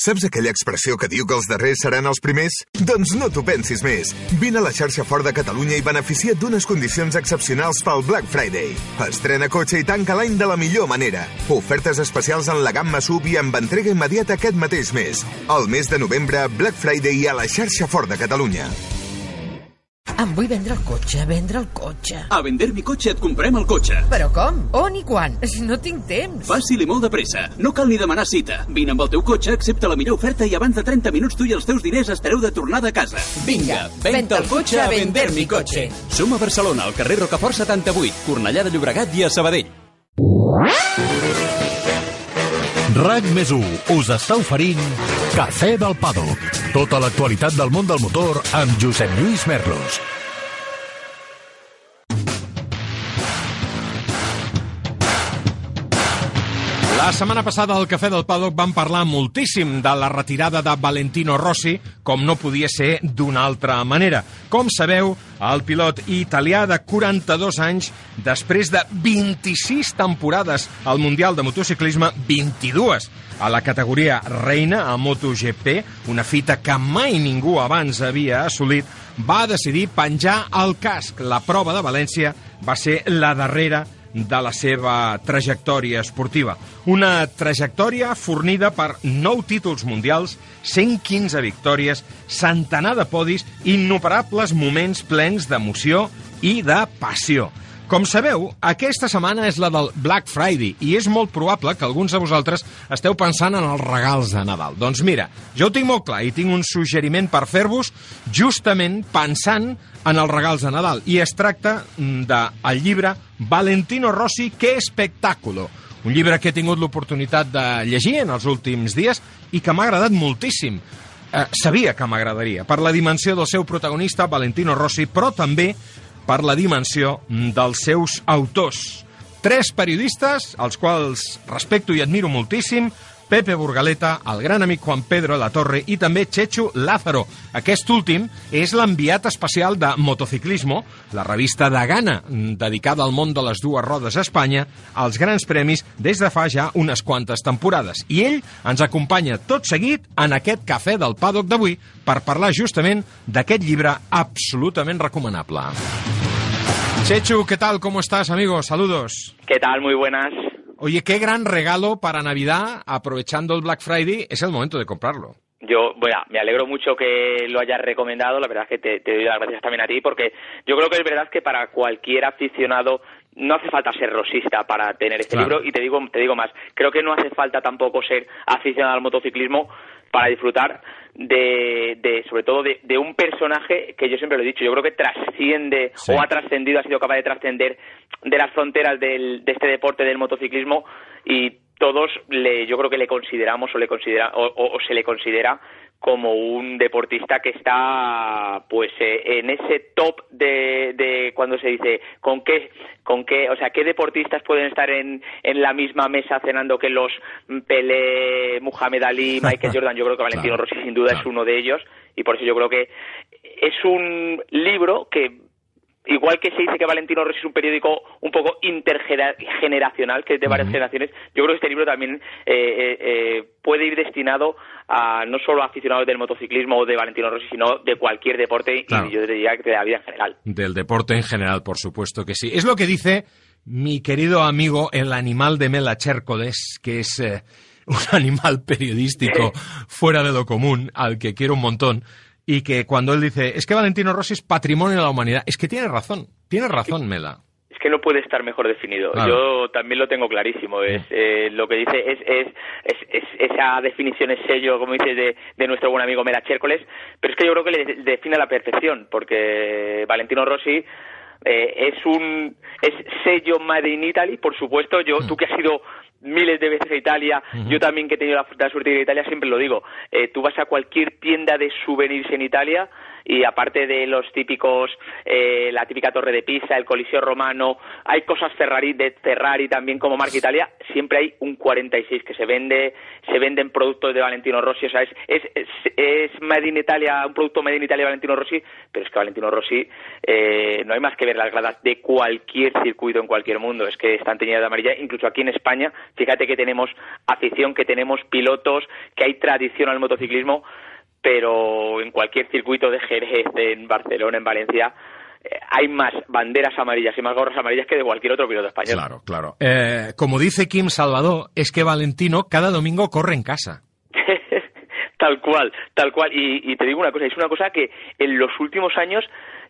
G: Saps aquella expressió que diu que els darrers seran els primers? Doncs no t'ho pensis més. Vine a la xarxa Ford de Catalunya i beneficia't d'unes condicions excepcionals pel Black Friday. Estrena cotxe i tanca l'any de la millor manera. Ofertes especials en la gamma sub i amb entrega immediata aquest mateix mes. El mes de novembre, Black Friday a la xarxa Ford de Catalunya.
H: Em vull vendre el cotxe, vendre el cotxe.
F: A vender mi cotxe et comprem el cotxe.
H: Però com? On i quan? No tinc temps.
F: Fàcil i molt de pressa. No cal ni demanar cita. Vine amb el teu cotxe, accepta la millor oferta i abans de 30 minuts tu i els teus diners estareu de tornada a casa. Vinga, venta el cotxe a vender mi cotxe. Som a Barcelona, al carrer Rocafort 78, Cornellà de Llobregat i a Sabadell.
A: RAC més us està oferint Cafè del Pado. Tota l'actualitat del món del motor amb Josep Lluís Merlos.
B: La setmana passada al Cafè del Paddock vam parlar moltíssim de la retirada de Valentino Rossi, com no podia ser d'una altra manera. Com sabeu, el pilot italià de 42 anys, després de 26 temporades al Mundial de Motociclisme, 22 a la categoria reina a MotoGP, una fita que mai ningú abans havia assolit, va decidir penjar el casc. La prova de València va ser la darrera de la seva trajectòria esportiva. Una trajectòria fornida per 9 títols mundials, 115 victòries, centenar de podis, innumerables moments plens d'emoció i de passió. Com sabeu, aquesta setmana és la del Black Friday i és molt probable que alguns de vosaltres esteu pensant en els regals de Nadal. Doncs mira, jo ho tinc molt clar i tinc un suggeriment per fer-vos justament pensant en els regals de Nadal. I es tracta mm, del llibre Valentino Rossi, que espectàculo! Un llibre que he tingut l'oportunitat de llegir en els últims dies i que m'ha agradat moltíssim. Eh, sabia que m'agradaria, per la dimensió del seu protagonista, Valentino Rossi, però també per la dimensió dels seus autors. Tres periodistes, als quals respecto i admiro moltíssim, Pepe Burgaleta, el gran amic Juan Pedro La Torre i també Chechu Lázaro. Aquest últim és l'enviat especial de Motociclismo, la revista de Gana, dedicada al món de les dues rodes a Espanya, als grans premis des de fa ja unes quantes temporades. I ell ens acompanya tot seguit en aquest cafè del paddock d'avui per parlar justament d'aquest llibre absolutament recomanable. Chechu, ¿qué tal? ¿Cómo estás, amigo? Saludos.
J: ¿Qué tal? Muy buenas.
B: Oye, qué gran regalo para Navidad, aprovechando el Black Friday, es el momento de comprarlo.
J: Yo, bueno, me alegro mucho que lo hayas recomendado, la verdad es que te, te doy las gracias también a ti, porque yo creo que es verdad que para cualquier aficionado no hace falta ser rosista para tener este
B: Claro.
J: libro y te digo, te digo más, creo que no hace falta tampoco ser aficionado al motociclismo para disfrutar de, de sobre todo de, de un personaje que yo siempre lo he dicho, yo creo que trasciende
B: Sí.
J: o ha trascendido, ha sido capaz de trascender de las fronteras del, de este deporte del motociclismo y todos le, yo creo que le consideramos o le considera o, o- o se le considera como un deportista que está pues eh, en ese top de, de cuando se dice con qué con qué o sea qué deportistas pueden estar en, en la misma mesa cenando que los Pelé, Muhammad Ali, Michael Jordan yo creo que Valentino
B: Claro,
J: Rossi sin duda es uno de ellos. Y por eso yo creo que es un libro que igual que se dice que Valentino Rossi es un periódico un poco intergeneracional, que es de varias generaciones, yo creo que este libro también eh, eh, eh, puede ir destinado a no solo a aficionados del motociclismo o de Valentino Rossi, sino de cualquier deporte
B: Claro.
J: y yo diría que de la vida en general.
B: Del deporte en general, por supuesto que sí. Es lo que dice mi querido amigo el animal de Mela Chércoles, que es eh, un animal periodístico fuera de lo común, al que quiero un montón, y que cuando él dice, es que Valentino Rossi es patrimonio de la humanidad, es que tiene razón, tiene razón Mela.
J: Que no puede estar mejor definido.
B: Claro.
J: Yo también lo tengo clarísimo. Es eh, lo que dice es, es, es, es- esa definición es sello, como dices, de, de nuestro buen amigo Mera Chércoles. Pero es que yo creo que le de- define a la perfección, porque Valentino Rossi eh, es un es sello Made in Italy, por supuesto. Yo, tú que has ido miles de veces a Italia, yo también que he tenido la, la suerte de ir a Italia, siempre lo digo. Eh, tú vas a cualquier tienda de souvenirs en Italia y aparte de los típicos, eh, la típica torre de Pisa, el Coliseo Romano, hay cosas Ferrari de Ferrari también como marca Italia, siempre hay un 46 que se vende, se venden productos de Valentino Rossi, o sea, es, es, es, Made in Italia, un producto Made in Italia Valentino Rossi, pero es que Valentino Rossi eh, no hay más que ver las gradas de cualquier circuito en cualquier mundo, es que están teñidas de amarilla, incluso aquí en España, fíjate que tenemos afición, que tenemos pilotos, que hay tradición al motociclismo, pero en cualquier circuito de Jerez, en Barcelona, en Valencia, eh, hay más banderas amarillas y más gorras amarillas que de cualquier otro piloto español.
B: Claro, claro. Eh, como dice Kim Salvador, es que Valentino cada domingo corre en casa.
J: tal cual, tal cual. Y, y, te digo una cosa, es una cosa que en los últimos años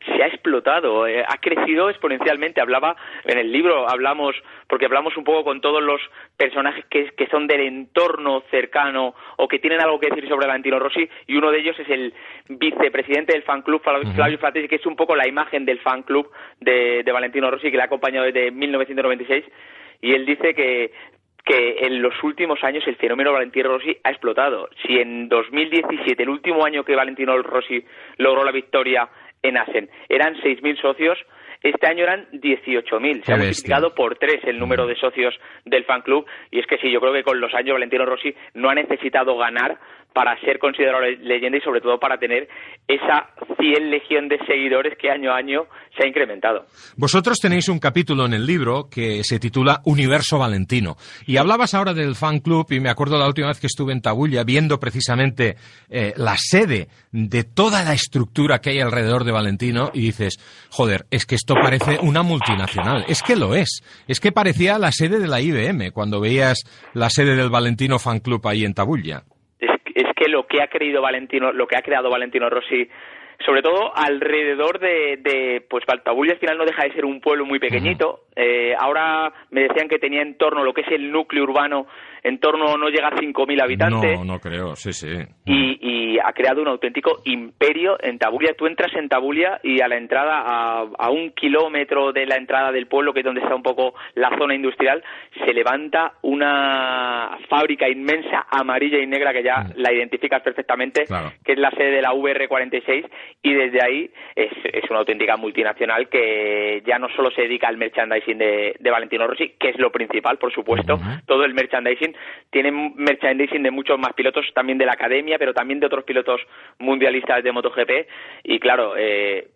J: se ha explotado, eh, ha crecido exponencialmente. Hablaba en el libro, hablamos, porque hablamos un poco con todos los personajes que, que son del entorno cercano o que tienen algo que decir sobre Valentino Rossi, y uno de ellos es el vicepresidente del fan club, Flavio Fratesi, que es un poco la imagen del fan club de, de Valentino Rossi, que le ha acompañado desde 1996 y él dice que que en los últimos años el fenómeno Valentino Rossi ha explotado. Si en 2017, el último año que Valentino Rossi logró la victoria en Asen. Eran 6.000 socios, este año eran 18.000. Se ha multiplicado por tres el número de socios del fan club. Y es que sí, yo creo que con los años Valentino Rossi no ha necesitado ganar para ser considerado leyenda y sobre todo para tener esa fiel legión de seguidores que año a año se ha incrementado.
B: Vosotros tenéis un capítulo en el libro que se titula Universo Valentino. Y hablabas ahora del fan club y me acuerdo la última vez que estuve en Tabulla viendo precisamente eh, la sede de toda la estructura que hay alrededor de Valentino y dices, joder, es que esto parece una multinacional, es que lo es, es que parecía la sede de la IBM cuando veías la sede del Valentino Fan Club ahí en Tabulla
J: lo que ha creído Valentino, lo que ha creado Valentino Rossi sobre todo alrededor de, de pues Valtabulla al final no deja de ser un pueblo muy pequeñito. Eh, ahora me decían que tenía en torno lo que es el núcleo urbano, en torno no llega a 5.000 habitantes.
B: No, no creo, sí, sí.
J: Y, y, ha creado un auténtico imperio en Tabulia. Tú entras en Tabulia y a la entrada, a, a, un kilómetro de la entrada del pueblo, que es donde está un poco la zona industrial, se levanta una fábrica inmensa, amarilla y negra, que ya mm. la identificas perfectamente, que es la sede de la VR46 y desde ahí es, es, una auténtica multinacional que ya no solo se dedica al merchandising de, de Valentino Rossi, que es lo principal, por supuesto, todo el merchandising, tiene merchandising de muchos más pilotos, también de la academia, pero también de otros pilotos mundialistas de MotoGP, y claro, eh,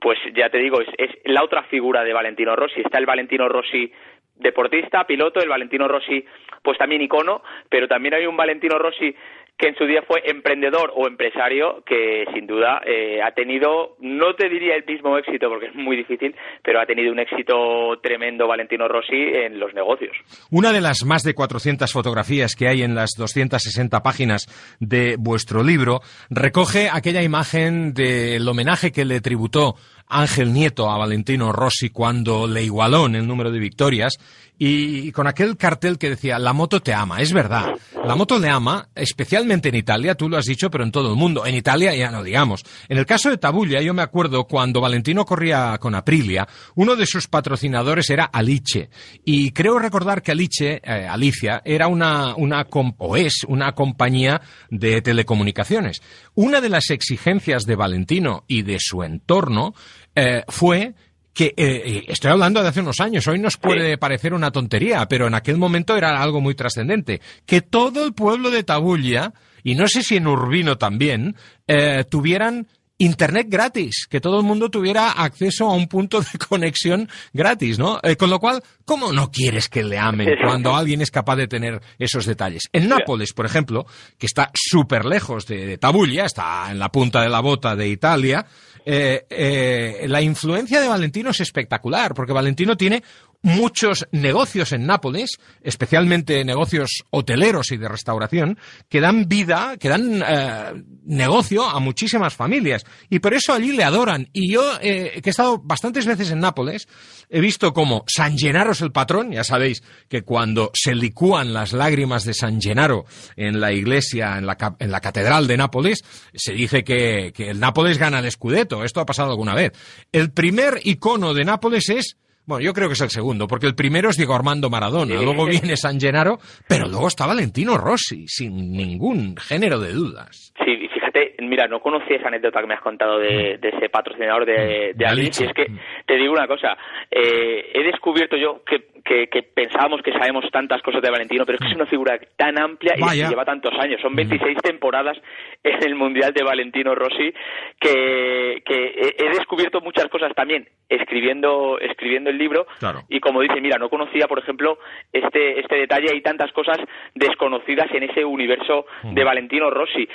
J: pues ya te digo, es, es la otra figura de Valentino Rossi, está el Valentino Rossi deportista, piloto, el Valentino Rossi, pues también icono, pero también hay un Valentino Rossi que en su día fue emprendedor o empresario que sin duda eh, ha tenido, no te diría el mismo éxito porque es muy difícil, pero ha tenido un éxito tremendo Valentino Rossi en los negocios.
B: Una de las más de 400 fotografías que hay en las 260 páginas de vuestro libro recoge aquella imagen del homenaje que le tributó Ángel Nieto a Valentino Rossi cuando le igualó en el número de victorias y con aquel cartel que decía la moto te ama. Es verdad, la moto le ama, especialmente en Italia, tú lo has dicho, pero en todo el mundo. En Italia ya no digamos. En el caso de Tabulla, yo me acuerdo cuando Valentino corría con Aprilia, uno de sus patrocinadores era Alice. Y creo recordar que Alice, eh, Alicia, era una, una, o es una compañía de telecomunicaciones. Una de las exigencias de Valentino y de su entorno eh, fue que eh, estoy hablando de hace unos años, hoy nos puede parecer una tontería, pero en aquel momento era algo muy trascendente, que todo el pueblo de Tabulla, y no sé si en Urbino también, eh, tuvieran Internet gratis, que todo el mundo tuviera acceso a un punto de conexión gratis, ¿no? Eh, con lo cual, ¿cómo no quieres que le amen cuando alguien es capaz de tener esos detalles? En Nápoles, por ejemplo, que está súper lejos de, de Tabulla, está en la punta de la bota de Italia, eh, eh, la influencia de Valentino es espectacular, porque Valentino tiene muchos negocios en Nápoles, especialmente negocios hoteleros y de restauración, que dan vida, que dan eh, negocio a muchísimas familias. Y por eso allí le adoran. Y yo, eh, que he estado bastantes veces en Nápoles, he visto como San Gennaro es el patrón. Ya sabéis que cuando se licúan las lágrimas de San Gennaro en la iglesia, en la, en la catedral de Nápoles, se dice que, que el Nápoles gana el Scudetto. Esto ha pasado alguna vez. El primer icono de Nápoles es Bueno, yo creo que es el segundo, porque el primero es Diego Armando Maradona,
J: Sí.
B: luego viene San Gennaro, pero luego está Valentino Rossi, sin ningún género de dudas.
J: Sí, y fíjate, mira, no conocía esa anécdota que me has contado de,
B: Mm.
J: de ese patrocinador de, de y es que te digo una cosa, eh, he descubierto yo que, que, que pensábamos que sabemos tantas cosas de Valentino, pero es que es una figura tan amplia y
B: Vaya.
J: que lleva tantos años, son 26 temporadas en el Mundial de Valentino Rossi, que, que he, he descubierto muchas cosas también escribiendo, escribiendo el libro,
B: Claro.
J: y como dice, mira, no conocía, por ejemplo, este, este detalle, hay tantas cosas desconocidas en ese universo de Valentino Rossi.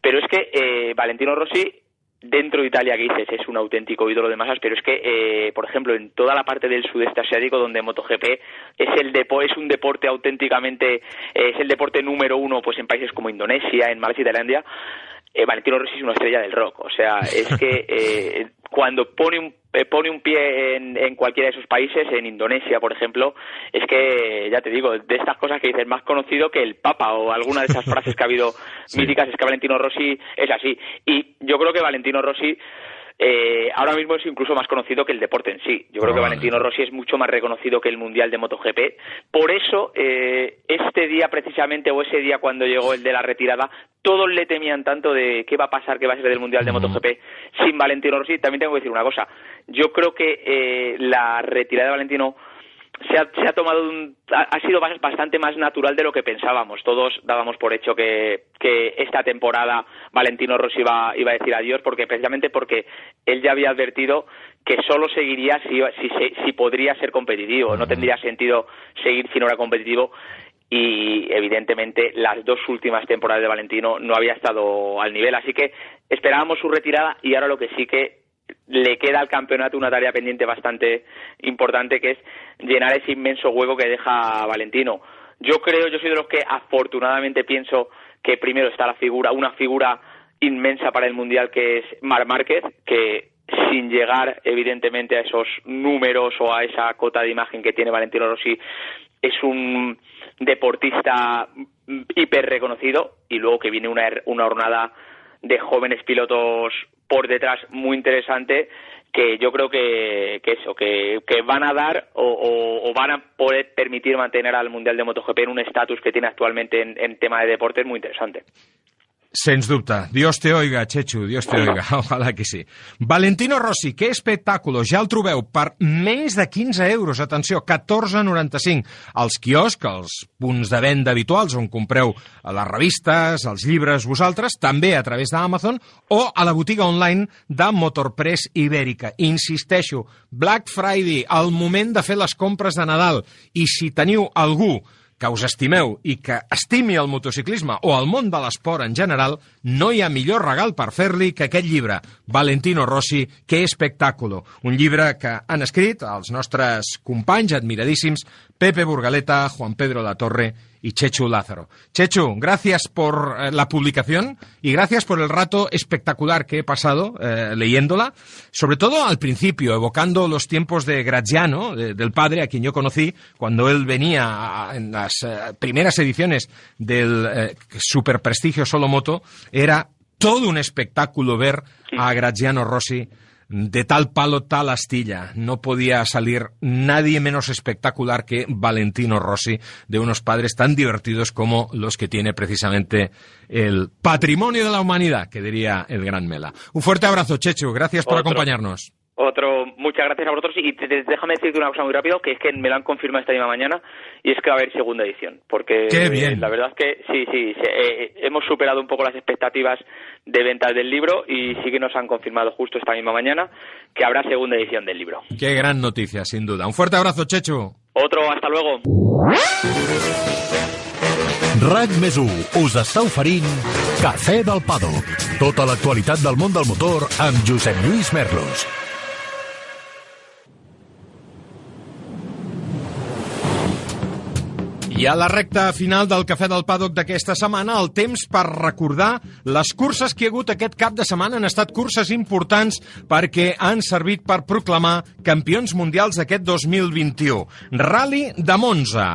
J: Pero es que eh, Valentino Rossi, dentro de Italia, que dices, es un auténtico ídolo de masas, pero es que, eh, por ejemplo, en toda la parte del sudeste asiático, donde MotoGP es, el depo es un deporte auténticamente, eh, es el deporte número uno, pues en países como Indonesia, en Malasia y Tailandia, eh, Valentino Rossi es una estrella del rock. O sea, es que eh, cuando pone un, eh, pone un pie en, en cualquiera de esos países, en Indonesia, por ejemplo, es que, ya te digo, de estas cosas que dices, más conocido que el Papa o alguna de esas frases que ha habido míticas, es que Valentino Rossi es así. Y yo creo que Valentino Rossi eh, ahora mismo es incluso más conocido que el deporte en sí. Yo creo que Valentino Rossi es mucho más reconocido que el Mundial de MotoGP. Por eso, eh, este día precisamente, o ese día cuando llegó el de la retirada, todos le temían tanto de qué va a pasar, qué va a ser del Mundial de MotoGP sin Valentino Rossi. También tengo que decir una cosa. Yo creo que eh, la retirada de Valentino se ha, se ha tomado un, ha, sido bas- bastante más natural de lo que pensábamos. Todos dábamos por hecho que, que esta temporada Valentino Rossi iba, iba a decir adiós, porque precisamente porque él ya había advertido que solo seguiría si, si, si podría ser competitivo. No tendría sentido seguir si no era competitivo. Y evidentemente las dos últimas temporadas de Valentino no había estado al nivel. Así que esperábamos su retirada y ahora lo que sí que le queda al campeonato una tarea pendiente bastante importante que es llenar ese inmenso hueco que deja Valentino. Yo creo, yo soy de los que afortunadamente pienso que primero está la figura, una figura inmensa para el mundial que es Mar Márquez, que sin llegar evidentemente a esos números o a esa cota de imagen que tiene Valentino Rossi, es un deportista hiper reconocido y luego que viene una, una jornada de jóvenes pilotos por detrás muy interesante que yo creo que, que eso, que, van a dar o van a poder permitir mantener al Mundial de MotoGP en un estatus que tiene actualmente en, en tema de deportes muy interesante.
B: Sens dubte. Dios te oiga, Chechu, Dios te oiga. Ojalà que sí. Valentino Rossi, que espectacle. Ja el trobeu per més de 15 euros. Atenció, 14,95. Als quioscs, als punts de venda habituals on compreu les revistes, els llibres vosaltres, també a través d'Amazon o a la botiga online de Motorpress Ibèrica. Insisteixo, Black Friday, el moment de fer les compres de Nadal. I si teniu algú que us estimeu i que estimi el motociclisme o el món de l'esport en general, no hi ha millor regal per fer-li que aquest llibre, Valentino Rossi, que espectàculo. Un llibre que han escrit els nostres companys admiradíssims Pepe Burgaleta, Juan Pedro La Torre y Chechu Lázaro. Chechu, gracias por eh, la publicación y gracias por el rato espectacular que he pasado eh, leyéndola, sobre todo al principio, evocando los tiempos de Graziano, de- del padre, a quien yo conocí cuando él venía a- en las eh, primeras ediciones del super prestigio Solo Moto, era todo un espectáculo ver a Graziano Rossi de tal palo, tal astilla. No podía salir nadie menos espectacular que Valentino Rossi, de unos padres tan divertidos como los que tiene precisamente el patrimonio de la humanidad, que diría el gran Mela. Un fuerte abrazo, Chechu. Gracias por
J: Otro.
B: acompañarnos.
J: Otro, muchas gracias a vosotros y te- te- déjame decirte una cosa muy rápido, que es que me lo han confirmado esta misma mañana y es que va a haber segunda edición, porque
B: ¡Qué bien!
J: la verdad es que sí, sí, se- eh, hemos superado un poco las expectativas de ventas del libro y sí que nos han confirmado justo esta misma mañana que habrá segunda edición del libro.
B: Qué gran noticia, sin duda. Un fuerte abrazo, Chechu.
J: Otro, hasta luego.
A: RAC més 1 us està oferint Cafè del Pado. Tota l'actualitat del món del motor amb Josep Lluís Merlos.
B: I a la recta final del Cafè del Paddock d'aquesta setmana, el temps per recordar les curses que hi ha hagut aquest cap de setmana han estat curses importants perquè han servit per proclamar campions mundials aquest 2021. Rally de Monza.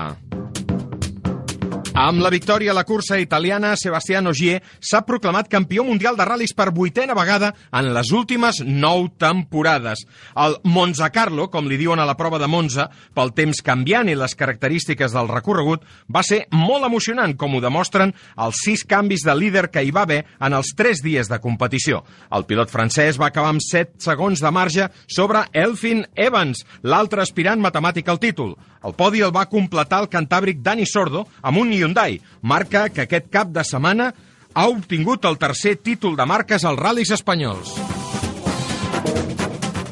B: Amb la victòria a la cursa italiana, Sebastián Ogier s'ha proclamat campió mundial de ral·lis per vuitena vegada en les últimes nou temporades. El Monza Carlo, com li diuen a la prova de Monza, pel temps canviant i les característiques del recorregut, va ser molt emocionant, com ho demostren els sis canvis de líder que hi va haver en els tres dies de competició. El pilot francès va acabar amb 7 segons de marge sobre Elfin Evans, l'altre aspirant matemàtic al títol. El podi el va completar el cantàbric Dani Sordo amb un Hyundai, marca que aquest cap de setmana ha obtingut el tercer títol de marques als ral·lis espanyols.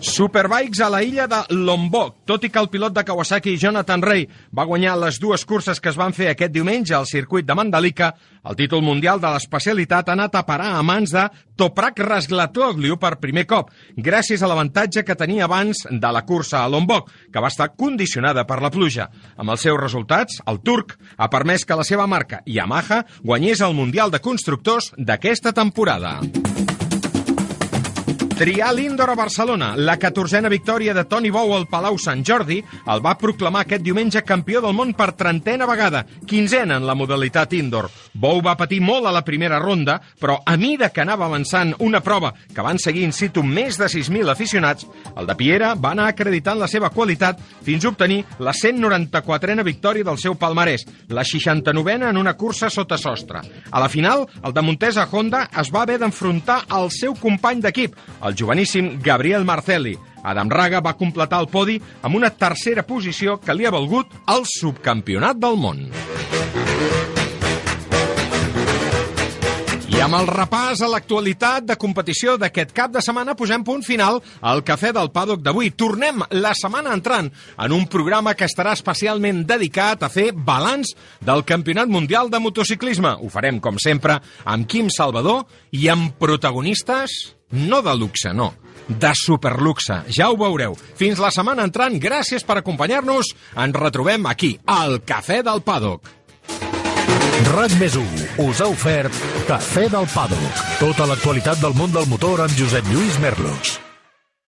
B: Superbikes a la illa de Lombok. Tot i que el pilot de Kawasaki, Jonathan Ray, va guanyar les dues curses que es van fer aquest diumenge al circuit de Mandalika, el títol mundial de l'especialitat ha anat a parar a mans de Toprak Razglatoglu per primer cop, gràcies a l'avantatge que tenia abans de la cursa a Lombok, que va estar condicionada per la pluja. Amb els seus resultats, el turc ha permès que la seva marca, Yamaha, guanyés el Mundial de Constructors d'aquesta temporada. Trial Indoor a Barcelona. La catorzena victòria de Toni Bou al Palau Sant Jordi el va proclamar aquest diumenge campió del món per trentena vegada, quinzena en la modalitat indoor. Bou va patir molt a la primera ronda, però a mida que anava avançant una prova que van seguir in situ més de 6.000 aficionats, el de Piera va anar acreditant la seva qualitat fins a obtenir la 194a victòria del seu palmarès, la 69a en una cursa sota sostre. A la final, el de Montesa Honda es va haver d'enfrontar al seu company d'equip, el joveníssim Gabriel Marcelli. Adam Raga va completar el podi amb una tercera posició que li ha valgut el subcampionat del món. I amb el repàs a l'actualitat de competició d'aquest cap de setmana posem punt final al Cafè del Paddock d'avui. Tornem la setmana entrant en un programa que estarà especialment dedicat a fer balanç del Campionat Mundial de Motociclisme. Ho farem, com sempre, amb Quim Salvador i amb protagonistes no de luxe, no, de superluxe. Ja ho veureu. Fins la setmana entrant, gràcies per acompanyar-nos. Ens retrobem aquí, al Cafè del Paddock.
A: RAC més us ha ofert Cafè del Paddock. Tota l'actualitat del món del motor amb Josep Lluís Merlos.